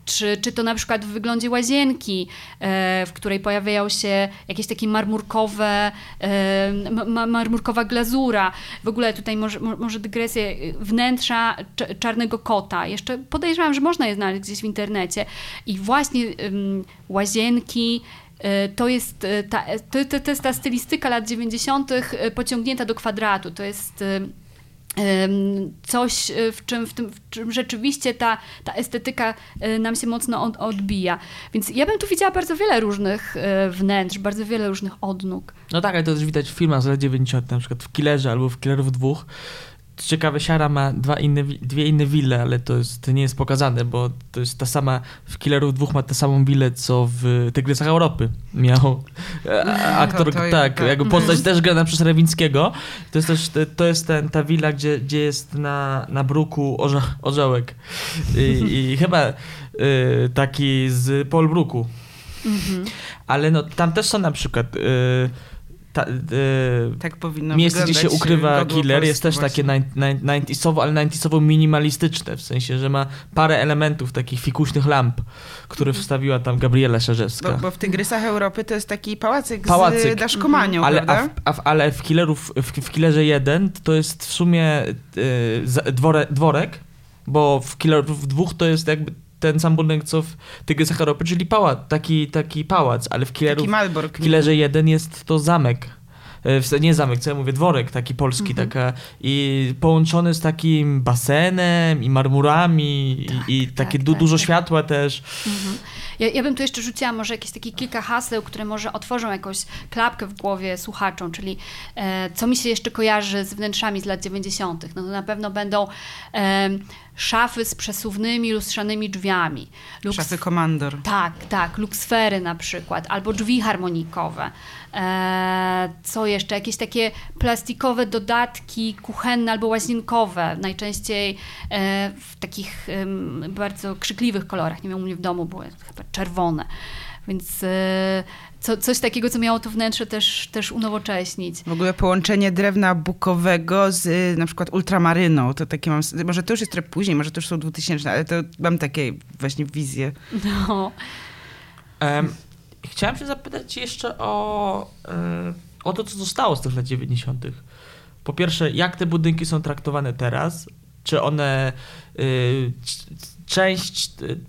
Czy, czy to na przykład w wyglądzie łazienki, e, w której pojawiają się jakieś takie marmurkowe, e, ma, marmurkowa glazura. W ogóle tutaj może, może dygresję wnętrza czarnego kota. Jeszcze podejrzewam, że można je znaleźć gdzieś w internecie. I właśnie łazienki, e, to jest ta, to, to jest ta stylistyka lat 90. pociągnięta do kwadratu. To jest coś, e, w czym, w tym, w czym rzeczywiście ta, ta estetyka e, nam się mocno od, odbija. Więc ja bym tu widziała bardzo wiele różnych e, wnętrz, bardzo wiele różnych odnóg. No tak, ale to też widać w filmach z lat 90., na przykład w Killerze albo w Killerów dwóch, ciekawe, Siara ma dwa inne, dwie inne wille, ale to, jest, to nie jest pokazane, bo to jest ta sama, w Killerów dwóch ma tę samą willę, co w Tygrysach Europy miał aktor, <laughs> to, to tak, tak, jakby postać też grana przez Rewinckiego. To jest też, to jest ten, ta willa, gdzie, gdzie jest na, na bruku orze, orzełek I, i <laughs> chyba y, taki z Paul Bruku. Mhm. Ale no, tam też są na przykład... Y, ta, e, tak powinno miejsce, gdzie się ukrywa killer, jest też takie 90sowo, ale 90sowo minimalistyczne, w sensie, że ma parę elementów takich fikuśnych lamp, które wstawiła tam Gabriela Szerzewska. Bo, bo w Tygrysach Europy to jest taki pałacyk, pałacyk. z daszkomanią, ale, a w, a w, ale w, killerów, w, w Killerze 1 to jest w sumie y, dwore, dworek, bo w Killerów dwóch to jest jakby ten sam budynek, co w Tygrysach Europy, czyli pałac, taki, taki pałac, ale w, Killerów, w Killerze 1 jest to zamek. E, nie zamek, co ja mówię, dworek taki polski, mhm. taka i połączony z takim basenem i marmurami tak, i, i tak, takie du tak, dużo tak. światła też. Mhm. Ja, ja bym tu jeszcze rzuciła może jakieś takie kilka haseł, które może otworzą jakąś klapkę w głowie słuchaczom, czyli e, co mi się jeszcze kojarzy z wnętrzami z lat 90. No to na pewno będą e, szafy z przesuwnymi, lustrzanymi drzwiami. Szafy komandor. Tak, tak, luksfery na przykład, albo drzwi harmonikowe. E, co jeszcze? Jakieś takie plastikowe dodatki kuchenne albo łazienkowe, najczęściej e, w takich bardzo krzykliwych kolorach. Nie wiem, u mnie w domu były chyba czerwone. Więc e, co, coś takiego, co miało to wnętrze też, też unowocześnić. W ogóle połączenie drewna bukowego z y, na przykład ultramaryną, to takie mam, może to już jest trochę później, może to już są 2000, ale to mam takie właśnie wizje. No. Um, chciałem się zapytać jeszcze o, e, o to, co zostało z tych lat 90. Po pierwsze, jak te budynki są traktowane teraz? Czy one y, część y,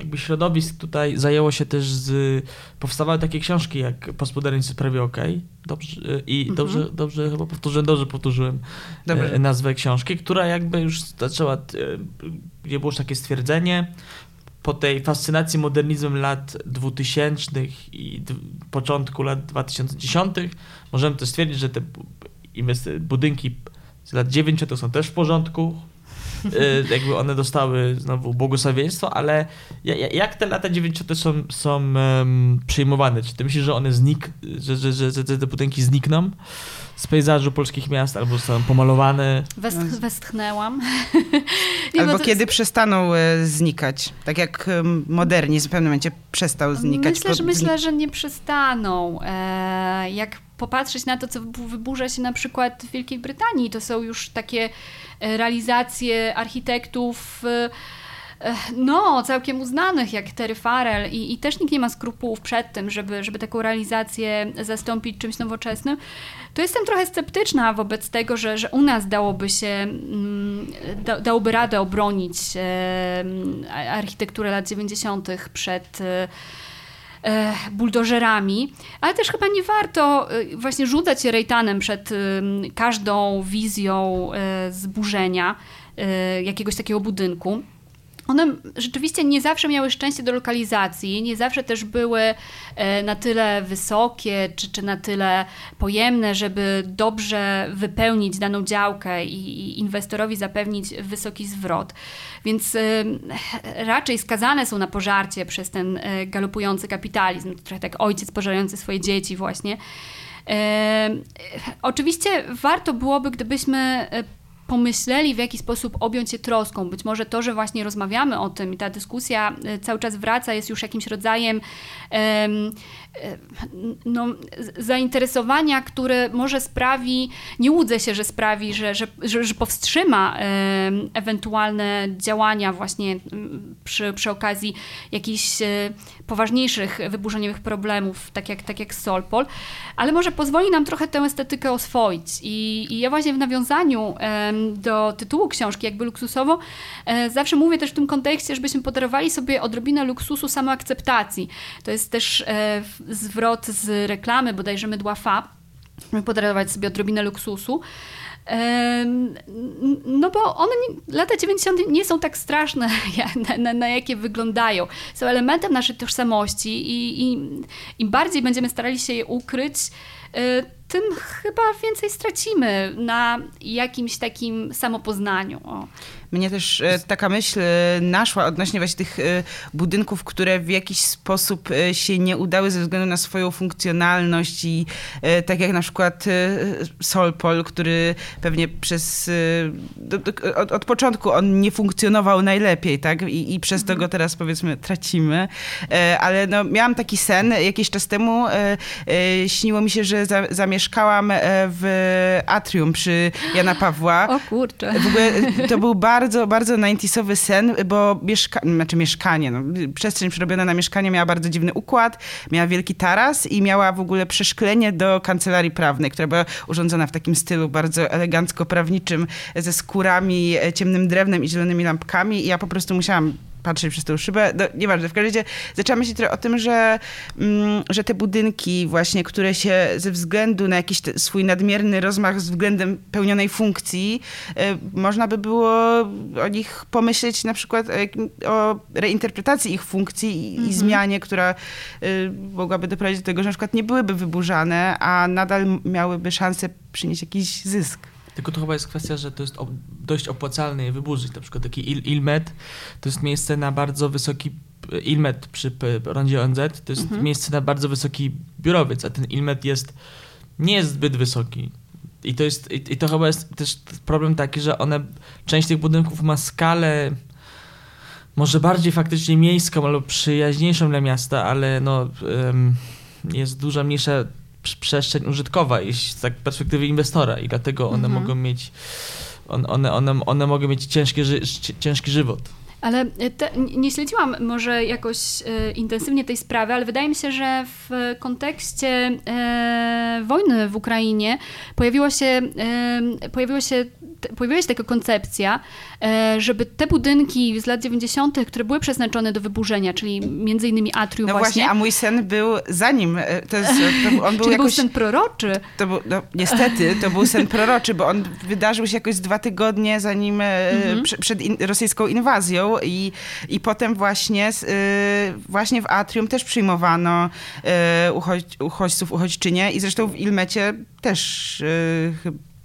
jakby środowisk tutaj zajęło się też z... Powstawały takie książki jak Postmodernizm prawie OK. Dobrze, I mhm. dobrze, dobrze chyba powtórzyłem, dobrze powtórzyłem Dobrze. nazwę książki, która jakby już zaczęła, gdzie było już takie stwierdzenie, po tej fascynacji modernizmem lat 2000 i początku lat 2010 możemy też stwierdzić, że te budynki z lat 90 to są też w porządku, jakby one dostały znowu błogosławieństwo, ale jak te lata 90 są, są um, przyjmowane? Czy ty myślisz, że one znik, że, że, że, że te budynki znikną? z pejzażu polskich miast, albo są pomalowane. West, westchnęłam. <laughs> Nie, albo kiedy jest... przestaną e, znikać. Tak jak e, modernizm w pewnym momencie przestał znikać. Myślę, że, myślę, że nie przestaną. E, jak popatrzeć na to, co wyburza się na przykład w Wielkiej Brytanii, to są już takie e, realizacje architektów e, no, całkiem uznanych, jak Terry Farrell i, i też nikt nie ma skrupułów przed tym, żeby, żeby taką realizację zastąpić czymś nowoczesnym, to jestem trochę sceptyczna wobec tego, że, że u nas dałoby się, mm, da, dałoby radę obronić e, architekturę lat 90. przed e, e, buldożerami, ale też chyba nie warto właśnie rzucać się rejtanem przed każdą wizją zburzenia jakiegoś takiego budynku. One rzeczywiście nie zawsze miały szczęście do lokalizacji, nie zawsze też były e, na tyle wysokie czy, czy na tyle pojemne, żeby dobrze wypełnić daną działkę i, inwestorowi zapewnić wysoki zwrot. Więc e, raczej skazane są na pożarcie przez ten e, galopujący kapitalizm, trochę tak ojciec pożarający swoje dzieci właśnie. Oczywiście warto byłoby, gdybyśmy pomyśleli, w jaki sposób objąć się troską. Być może to, że właśnie rozmawiamy o tym i ta dyskusja e, cały czas wraca, jest już jakimś rodzajem no, zainteresowania, które może sprawi, nie łudzę się, że sprawi, że, że, że, że powstrzyma ewentualne działania właśnie przy, przy okazji jakichś e, poważniejszych wyburzeniowych problemów, tak jak, tak jak Solpol, ale może pozwoli nam trochę tę estetykę oswoić. I, i ja właśnie w nawiązaniu do tytułu książki, jakby luksusowo, e, zawsze mówię też w tym kontekście, żebyśmy podarowali sobie odrobinę luksusu samoakceptacji. To jest też e, zwrot z reklamy bodajże mydła Fab, podarować sobie odrobinę luksusu. No bo one, lata 90. nie są tak straszne, <laughs> na, na, na, jakie wyglądają. Są elementem naszej tożsamości i, i im bardziej będziemy starali się je ukryć, e, tym chyba więcej stracimy na jakimś takim samopoznaniu. O. Mnie też e, taka myśl e, naszła odnośnie właśnie tych e, budynków, które w jakiś sposób się nie udały ze względu na swoją funkcjonalność i tak jak na przykład Solpol, który pewnie przez od, od początku on nie funkcjonował najlepiej, tak? I, i przez to go teraz powiedzmy tracimy. Ale no, miałam taki sen jakiś czas temu. Śniło mi się, że za, zamieszkałam w atrium przy Jana Pawła. O kurczę. W ogóle to był bardzo bardzo, bardzo 90 sen, bo mieszka znaczy mieszkanie, no, przestrzeń przerobiona na mieszkanie miała bardzo dziwny układ, miała wielki taras i miała w ogóle przeszklenie do kancelarii prawnej, która była urządzona w takim stylu bardzo elegancko-prawniczym, ze skórami, e, ciemnym drewnem i zielonymi lampkami i ja po prostu musiałam patrzeć przez tą szybę. No, nieważne, w każdym razie zaczęłam myśleć trochę o tym, że, mm, że te budynki właśnie, które się ze względu na jakiś swój nadmierny rozmach względem pełnionej funkcji, y, można by było o nich pomyśleć na przykład o, o reinterpretacji ich funkcji i, mhm. i zmianie, która y, mogłaby doprowadzić do tego, że na przykład nie byłyby wyburzane, a nadal miałyby szansę przynieść jakiś zysk. Tylko to chyba jest kwestia, że to jest dość opłacalne je wyburzyć. Na przykład taki Il Ilmet to jest miejsce na bardzo wysoki Ilmet przy rondzie ONZ to jest mhm. miejsce na bardzo wysoki biurowiec, a ten Ilmet jest nie jest zbyt wysoki. I to jest i, to chyba jest też problem taki, że one część tych budynków ma skalę może bardziej faktycznie miejską albo przyjaźniejszą dla miasta, ale no jest duża mniejsza przestrzeń użytkowa z tak perspektywy inwestora i dlatego one mhm. mogą mieć one, one, one, one mogą mieć ciężki, ciężki żywot. Ale e, te, nie śledziłam może jakoś e, intensywnie tej sprawy, ale wydaje mi się, że w kontekście e, wojny w Ukrainie pojawiło się, e, pojawiło się, pojawiła się taka koncepcja, e, żeby te budynki z lat 90., które były przeznaczone do wyburzenia, czyli między innymi atrium no właśnie. właśnie. a mój sen był zanim, e, to jest, to on <laughs> był czyli jakoś, był sen proroczy. To był, no, niestety, to był sen proroczy, bo on wydarzył się jakoś dwa tygodnie zanim, mhm. przed in, rosyjską inwazją i, i potem właśnie, właśnie w Atrium też przyjmowano uchodź, uchodźców, uchodźczynie i zresztą w Ilmecie też y,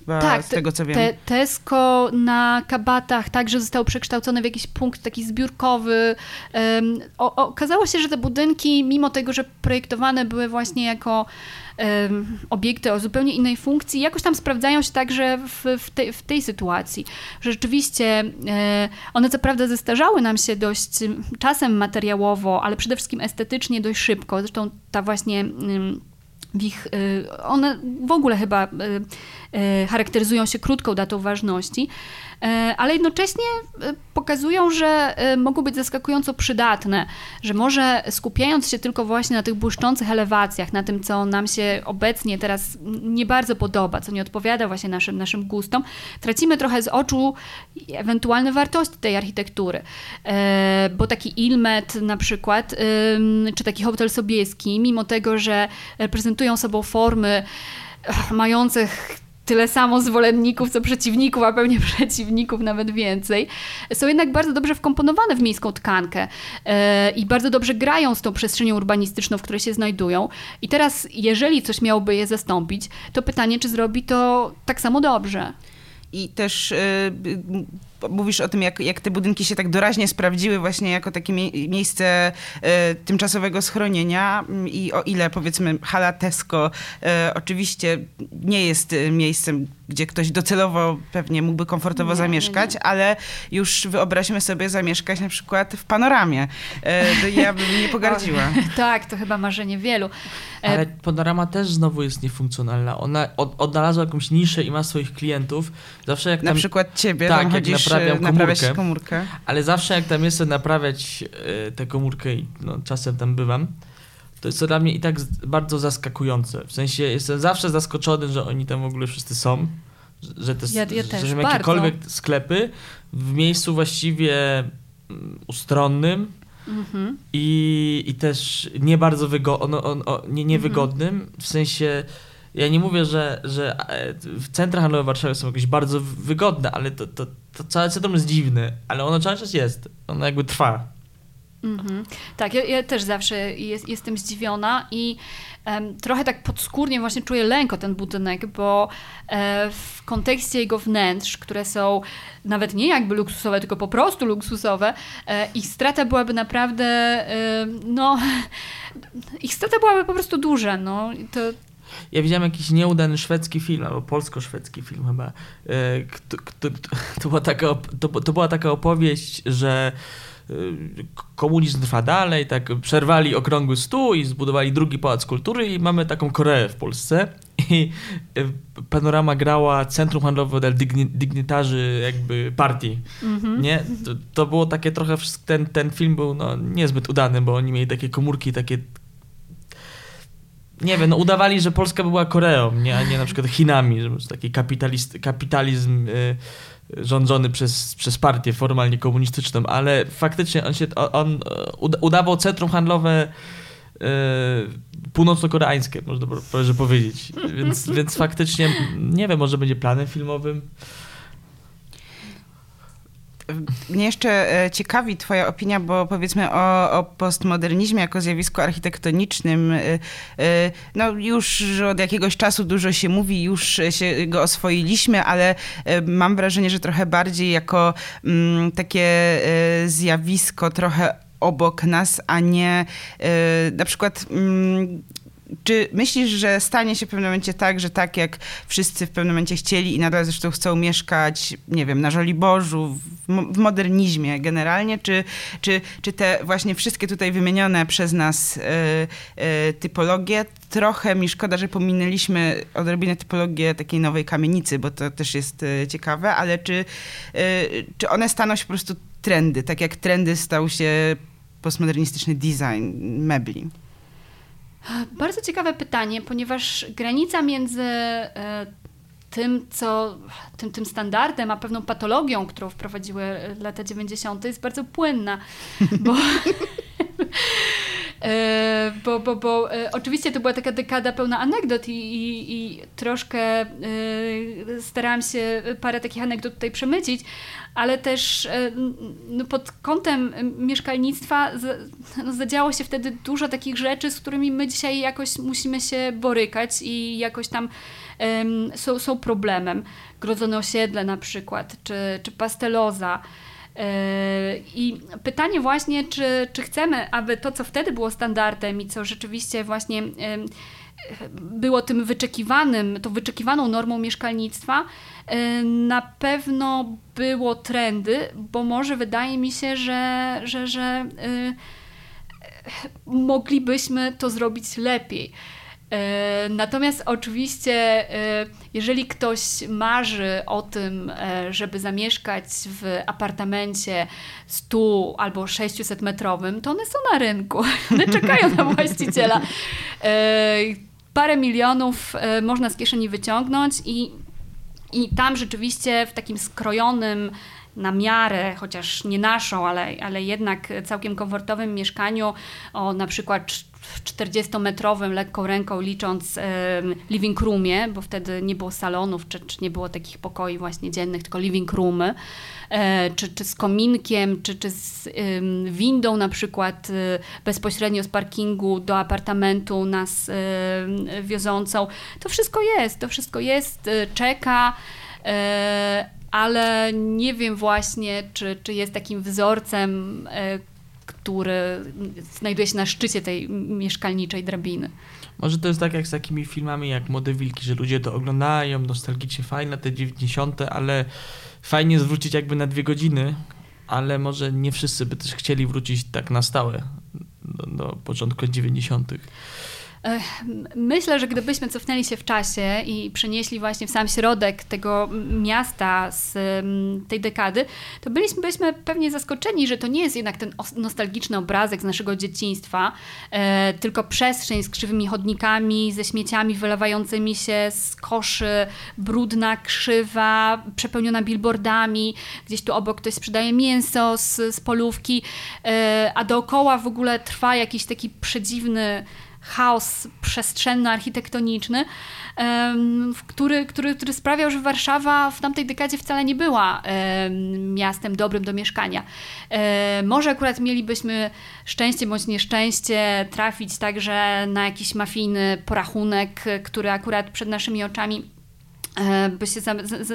chyba tak, z tego co wiem. Te, Tesco na kabatach także zostało przekształcone w jakiś punkt taki zbiórkowy. Um, o, okazało się, że te budynki, mimo tego, że projektowane były właśnie jako obiekty o zupełnie innej funkcji, jakoś tam sprawdzają się także w, w, te, w tej sytuacji. Że rzeczywiście e, one co prawda zestarzały nam się dość czasem materiałowo, ale przede wszystkim estetycznie dość szybko. Zresztą ta właśnie w ich, y, one w ogóle chyba y, y, charakteryzują się krótką datą ważności, ale jednocześnie pokazują, że mogą być zaskakująco przydatne, że może skupiając się tylko właśnie na tych błyszczących elewacjach, na tym, co nam się obecnie teraz nie bardzo podoba, co nie odpowiada właśnie naszym, naszym gustom, tracimy trochę z oczu ewentualne wartości tej architektury. Bo taki Ilmet na przykład, czy taki hotel Sobieski, mimo tego, że reprezentują sobą formy mających tyle samo zwolenników, co przeciwników, a pewnie <laughs> przeciwników nawet więcej, są jednak bardzo dobrze wkomponowane w miejską tkankę e, i bardzo dobrze grają z tą przestrzenią urbanistyczną, w której się znajdują. I teraz, jeżeli coś miałoby je zastąpić, to pytanie, czy zrobi to tak samo dobrze. I też y, mówisz o tym, jak, jak te budynki się tak doraźnie sprawdziły właśnie jako takie mie miejsce y, tymczasowego schronienia i o ile powiedzmy hala Tesco y, oczywiście nie jest miejscem, gdzie ktoś docelowo pewnie mógłby komfortowo nie, zamieszkać, nie, nie. ale już wyobraźmy sobie zamieszkać na przykład w panoramie. To ja bym nie <laughs> pogardziła. <laughs> tak, to chyba marzenie wielu. Ale panorama też znowu jest niefunkcjonalna. Ona od, odnalazła jakąś niszę i ma swoich klientów. Zawsze jak tam, na przykład ciebie, tak, tam chodzisz, naprawiam komórkę, komórkę. Ale zawsze jak tam jestem naprawiać y, tę komórkę i no, czasem tam bywam, to jest to dla mnie i tak bardzo zaskakujące. W sensie jestem zawsze zaskoczony, że oni tam w ogóle wszyscy są. Że, te, ja, ja że, że jakiekolwiek sklepy w miejscu właściwie mm, ustronnym, Mhm. I, I też nie bardzo wygo- no, on, on, nie, niewygodnym, mhm. w sensie ja nie mówię, że, że e, w centrach handlowych Warszawy są jakieś bardzo wygodne, ale to, to, to całe centrum jest dziwne, ale ono cały czas jest, ono jakby trwa. Mhm. Tak, ja, ja, też zawsze jest, jestem zdziwiona i um, trochę tak podskórnie właśnie czuję lęk o ten budynek, bo e, w kontekście jego wnętrz, które są nawet nie jakby luksusowe, tylko po prostu luksusowe, e, ich strata byłaby naprawdę, e, no, <laughs> ich strata byłaby po prostu duża, no. To, ja widziałem jakiś nieudany szwedzki film, albo polsko-szwedzki film chyba. To, to, to, była taka, to, to była taka opowieść, że komunizm trwa dalej, tak przerwali okrągły stół i zbudowali drugi pałac kultury i mamy taką Koreę w Polsce i panorama grała centrum handlowe dla dygnitarzy jakby partii, mm-hmm. nie? To, to, było takie trochę, ten, ten film był no, niezbyt udany, bo oni mieli takie komórki, takie nie wiem, no udawali, że Polska była Koreą, nie, a nie na przykład Chinami, że taki kapitalist, kapitalizm y, rządzony przez, przez partię formalnie komunistyczną, ale faktycznie on się, on udawał centrum handlowe y, północno-koreańskie, można by powiedzieć. Więc, więc faktycznie, nie wiem, może będzie planem filmowym. Mnie jeszcze e, ciekawi Twoja opinia, bo powiedzmy o, o postmodernizmie jako zjawisku architektonicznym. E, e, no już od jakiegoś czasu dużo się mówi, już się go oswoiliśmy, ale mam wrażenie, że trochę bardziej jako mm, takie zjawisko trochę obok nas, a nie na przykład mm, czy myślisz, że stanie się w pewnym momencie tak, że tak jak wszyscy w pewnym momencie chcieli i nadal zresztą chcą mieszkać, nie wiem, na Żoliborzu, w, w modernizmie generalnie, czy, czy, czy te właśnie wszystkie tutaj wymienione przez nas y, y, typologie, trochę mi szkoda, że pominęliśmy odrobinę typologię takiej nowej kamienicy, bo to też jest y, ciekawe, ale czy, czy one staną się po prostu trendy, tak jak trendy stał się postmodernistyczny design mebli? Bardzo ciekawe pytanie, ponieważ granica między e, tym, co, tym, tym standardem, a pewną patologią, którą wprowadziły lata 90., jest bardzo płynna, bo, <laughs> bo, bo, bo e, oczywiście to była taka dekada pełna anegdot i, i, i troszkę starałam się parę takich anegdot tutaj przemycić, ale też e, no, pod kątem mieszkalnictwa no, zadziało się wtedy dużo takich rzeczy, z którymi my dzisiaj jakoś musimy się borykać i jakoś tam są, są problemem. Grodzone osiedle na przykład, czy, czy pasteloza. E, I pytanie właśnie, czy, czy chcemy, aby to, co wtedy było standardem i co rzeczywiście właśnie było tym wyczekiwanym, tą wyczekiwaną normą mieszkalnictwa, e, na pewno było trendy, bo może wydaje mi się, że, że, że moglibyśmy to zrobić lepiej. E, natomiast oczywiście, jeżeli ktoś marzy o tym, żeby zamieszkać w apartamencie 100 albo 600 metrowym, to one są na rynku. <laughs> One czekają na właściciela parę milionów e, można z kieszeni wyciągnąć i, i tam rzeczywiście w takim skrojonym na miarę, chociaż nie naszą, ale, ale jednak całkiem komfortowym mieszkaniu o na przykład 40-metrowym, lekką ręką licząc living roomie, bo wtedy nie było salonów, czy, czy nie było takich pokoi właśnie dziennych, tylko living roomy, e, czy, czy z kominkiem, czy, czy z windą na przykład e, bezpośrednio z parkingu do apartamentu nas wiozącą. To wszystko jest, to wszystko jest, e, czeka ale nie wiem właśnie, czy, czy jest takim wzorcem, który znajduje się na szczycie tej mieszkalniczej drabiny. Może to jest tak jak z takimi filmami jak Młode Wilki, że ludzie to oglądają, nostalgicznie fajne te 90., ale fajnie zwrócić jakby na dwie godziny, ale może nie wszyscy by też chcieli wrócić tak na stałe do, do początku 90. Myślę, że gdybyśmy cofnęli się w czasie i przenieśli właśnie w sam środek tego miasta z tej dekady, to byliśmy, byliśmy pewnie zaskoczeni, że to nie jest jednak ten nostalgiczny obrazek z naszego dzieciństwa, e, tylko przestrzeń z krzywymi chodnikami, ze śmieciami wylewającymi się z koszy, brudna, krzywa, przepełniona billboardami, gdzieś tu obok ktoś sprzedaje mięso z, z polówki, e, a dookoła w ogóle trwa jakiś taki przedziwny chaos przestrzenno-architektoniczny, który, który, który sprawiał, że Warszawa w tamtej dekadzie wcale nie była miastem dobrym do mieszkania. Może akurat mielibyśmy szczęście bądź nieszczęście trafić także na jakiś mafijny porachunek, który akurat przed naszymi oczami e, by się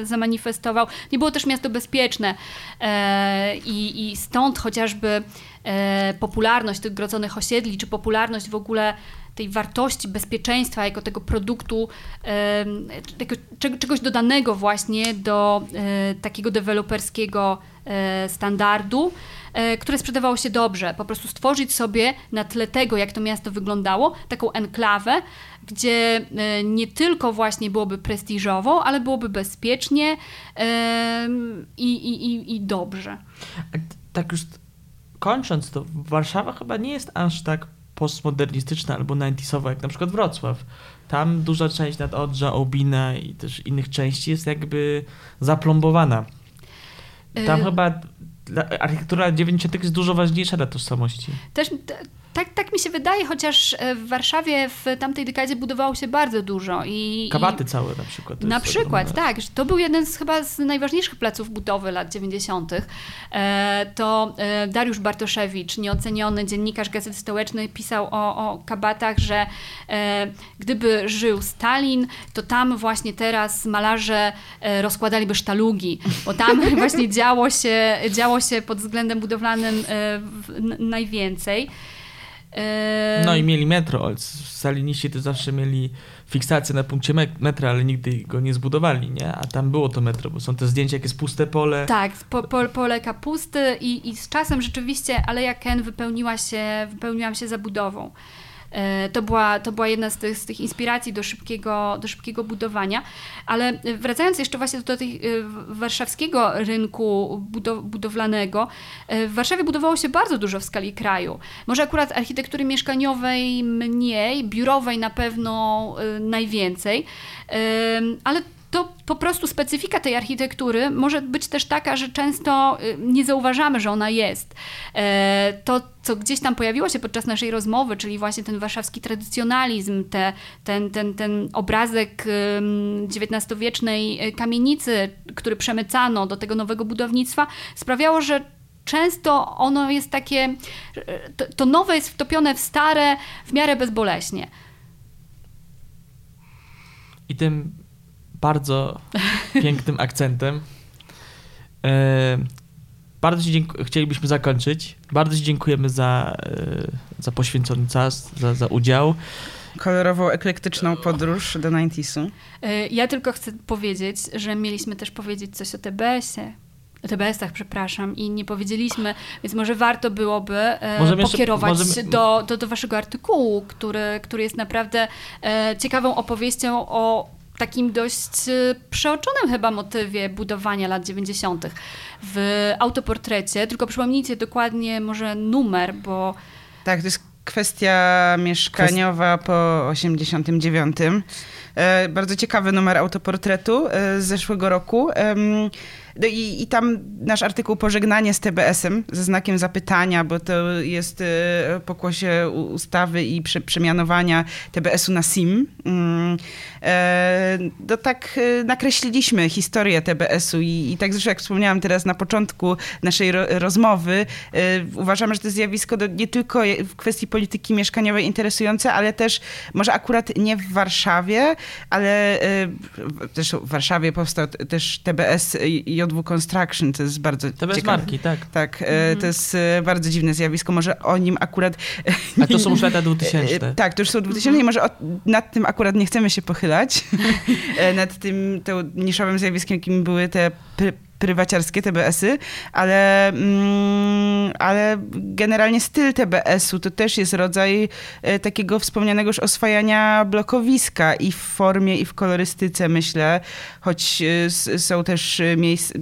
zamanifestował. Nie było też miasto bezpieczne e, i, i stąd chociażby e, popularność tych grodzonych osiedli, czy popularność w ogóle tej wartości bezpieczeństwa jako tego produktu, tego, czegoś dodanego właśnie do e, takiego deweloperskiego e, standardu, e, które sprzedawało się dobrze. Po prostu stworzyć sobie na tle tego, jak to miasto wyglądało, taką enklawę, gdzie nie tylko właśnie byłoby prestiżowo, ale byłoby bezpiecznie i, i, i, i dobrze. Tak już kończąc, to Warszawa chyba nie jest aż tak postmodernistyczna albo 90 jak na przykład Wrocław. Tam duża część nadodrza, Obina i też innych części jest jakby zaplombowana. Tam y chyba architektura 90 jest dużo ważniejsza dla tożsamości. Też tak, tak mi się wydaje, chociaż e, w Warszawie w tamtej dekadzie budowało się bardzo dużo. I, Kabaty i... całe na przykład. Na przykład, tak. To był jeden z chyba z najważniejszych placów budowy lat 90. E, to e, Dariusz Bartoszewicz, nieoceniony dziennikarz Gazety Stołecznej, pisał o, o kabatach, że gdyby żył Stalin, to tam właśnie teraz malarze rozkładaliby sztalugi, bo tam <laughs> właśnie działo się, działo się pod względem budowlanym najwięcej. No i mieli metro. Saliniści to zawsze mieli fiksację na punkcie metra, ale nigdy go nie zbudowali, nie? A tam było to metro, bo są te zdjęcia, jak jest puste pole. Tak, po, po, pole kapusty i, i z czasem rzeczywiście Aleja Ken wypełniła się, wypełniłam się zabudową. E, to była, to była jedna z tych, z tych inspiracji do szybkiego, do szybkiego budowania. Ale wracając jeszcze właśnie do tej e, warszawskiego rynku budowlanego, e, w Warszawie budowało się bardzo dużo w skali kraju. Może akurat architektury mieszkaniowej mniej, biurowej na pewno najwięcej, ale to po prostu specyfika tej architektury może być też taka, że często y, nie zauważamy, że ona jest. E, to, co gdzieś tam pojawiło się podczas naszej rozmowy, czyli właśnie ten warszawski tradycjonalizm, te, ten, ten, ten obrazek XIX-wiecznej y, kamienicy, który przemycano do tego nowego budownictwa, sprawiało, że często ono jest takie, to, to nowe jest wtopione w stare w miarę bezboleśnie. I tym bardzo <laughs> pięknym akcentem. E, bardzo Ci chcielibyśmy zakończyć. Bardzo Ci dziękujemy za, e, za poświęcony czas, za, za udział. Kolorową, eklektyczną podróż do 90 e, Ja tylko chcę powiedzieć, że mieliśmy też powiedzieć coś o TBS-ie. O TBS-ach, przepraszam, i nie powiedzieliśmy, więc może warto byłoby e, pokierować jeszcze, do, do, do waszego artykułu, który, który jest naprawdę e, ciekawą opowieścią o takim dość y, przeoczonym chyba motywie budowania lat 90. w autoportrecie. Tylko przypomnijcie dokładnie może numer, bo... Tak, to jest kwestia mieszkaniowa po 89. E, bardzo ciekawy numer autoportretu e, z zeszłego roku. no i, i tam nasz artykuł Pożegnanie z TBS-em ze znakiem zapytania, bo to jest e, pokłosie ustawy i prze, przemianowania TBS-u na SIM. Mm, no tak nakreśliliśmy historię TBS-u i, i tak zresztą jak wspomniałam teraz na początku naszej ro, rozmowy, uważamy, że to zjawisko nie tylko w kwestii polityki mieszkaniowej interesujące, ale też może akurat nie w Warszawie, ale też w Warszawie powstał też TBS JW Construction, to jest bardzo TBS ciekawe. marki, tak. Tak, mhm. to jest e, bardzo dziwne zjawisko, może o nim akurat... A to są już lata 2000. E, <laughs> tak, to już są 2000 mhm. i może o, nad tym akurat nie chcemy się pochylać, <laughs> nad tym, tym niszowym zjawiskiem, jakim były te prywaciarskie TBS-y, ale, mm, ale generalnie styl TBS-u to też jest rodzaj e, takiego wspomnianego już oswajania blokowiska i w formie, i w kolorystyce, myślę, choć e, są też miejsca,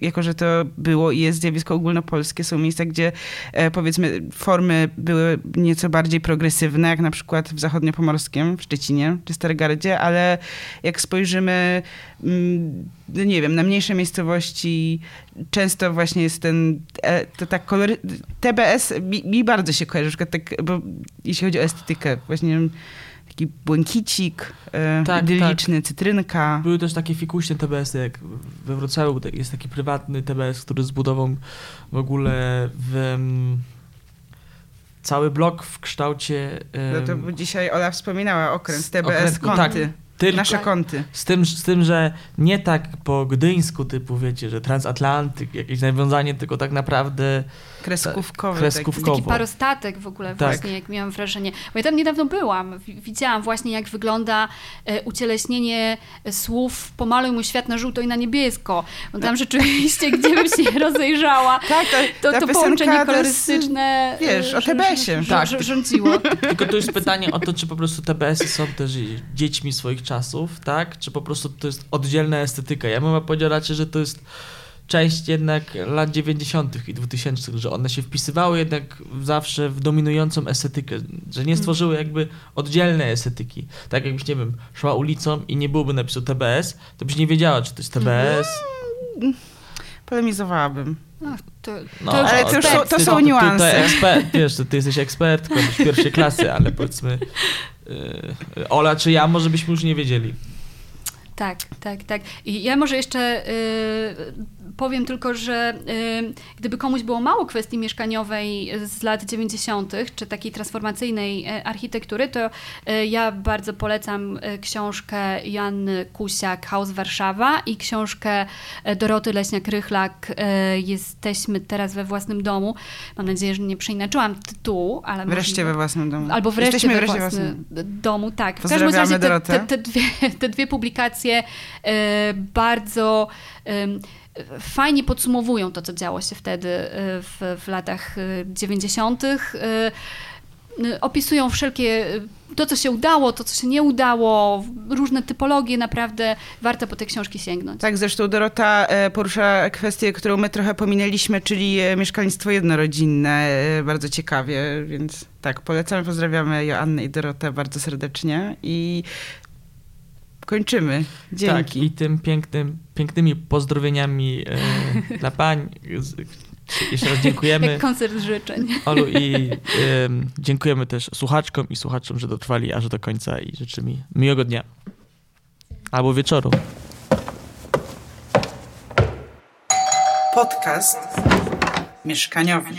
jako że to było i jest zjawisko ogólnopolskie, są miejsca, gdzie e, powiedzmy formy były nieco bardziej progresywne, jak na przykład w zachodniopomorskim, w Szczecinie czy Stargardzie, ale jak spojrzymy, nie wiem, na mniejsze miejscowości, często właśnie jest ten, e, to tak kolory... TBS mi, mi bardzo się kojarzy, tak, bo jeśli chodzi o estetykę, właśnie taki błękicik e, tak, idyliczny, tak. cytrynka. Były też takie fikuśne TBS, jak we Wrocławiu jest taki prywatny TBS, który zbudował w ogóle w mm, cały blok w kształcie... No to dzisiaj Ola wspominała okręt TBS okręt, kąty. Tak, tylko Nasze kąty. Z tym, z tym, że nie tak po gdyńsku typu, wiecie, że transatlantyk, jakieś nawiązanie, tylko tak naprawdę kreskówkowy. kreskówkowo. Taki parostatek w ogóle tak. właśnie, jak miałam wrażenie. Bo ja tam niedawno byłam, widziałam właśnie jak wygląda e, ucieleśnienie słów pomaluj mu świat na żółto i na niebiesko. Bo tam rzeczywiście, gdzie bym się <laughs> rozejrzała, tak, to, to, to połączenie kolorystyczne wiesz, o TBS-ie. Tak, rządziło. <laughs> Tylko to jest pytanie o to, czy po prostu TBS-y są też dziećmi swoich czasów, tak? Czy po prostu to jest oddzielna estetyka. Ja bym powiedział raczej, że to jest część jednak lat 90. i 2000, że one się wpisywały jednak zawsze w dominującą estetykę, że nie stworzyły jakby oddzielne estetyki. Tak jakbyś, nie wiem, szła ulicą i nie byłoby napisu TBS, to byś nie wiedziała, czy to jest TBS. Mm, polemizowałabym. No, to, no, to, ale to, są, to są niuanse. Ty, ekspert, wiesz, ty jesteś ekspertką z pierwszej klasy, ale powiedzmy yy, Ola czy ja może byśmy już nie wiedzieli. Tak, tak, tak. I ja może jeszcze yy, powiem tylko, że y, gdyby komuś było mało kwestii mieszkaniowej z lat 90., czy takiej transformacyjnej y, architektury, to y, ja bardzo polecam książkę Janny Kusiak, Haus Warszawa i książkę Doroty Leśniak-Rychlak Jesteśmy teraz we własnym domu. Mam nadzieję, że nie przeinaczyłam tytułu, ale... Wreszcie możliwe, we własnym domu. Albo wreszcie Jesteśmy we wreszcie własnym domu, tak. W każdym razie te, te, te, dwie, te dwie publikacje bardzo fajnie podsumowują to, co działo się wtedy y, w, w latach 90. Y, y, opisują wszelkie to, co się udało, to, co się nie udało, różne typologie, naprawdę warto po tej książki sięgnąć. Tak, zresztą Dorota e, porusza kwestię, którą my trochę pominęliśmy, czyli e, mieszkalnictwo jednorodzinne, e, bardzo ciekawie, więc tak, polecamy, pozdrawiamy Joannę i Dorotę bardzo serdecznie i kończymy. Dzięki. Tak, i tym pięknym, pięknymi pozdrowieniami e, <laughs> dla pań. Jeszcze raz dziękujemy. <laughs> Jak koncert życzeń. Olu i <laughs> e, dziękujemy też słuchaczkom i słuchaczom, że dotrwali aż do końca i życzę mi miłego dnia. Albo wieczoru. Podcast mieszkaniowy.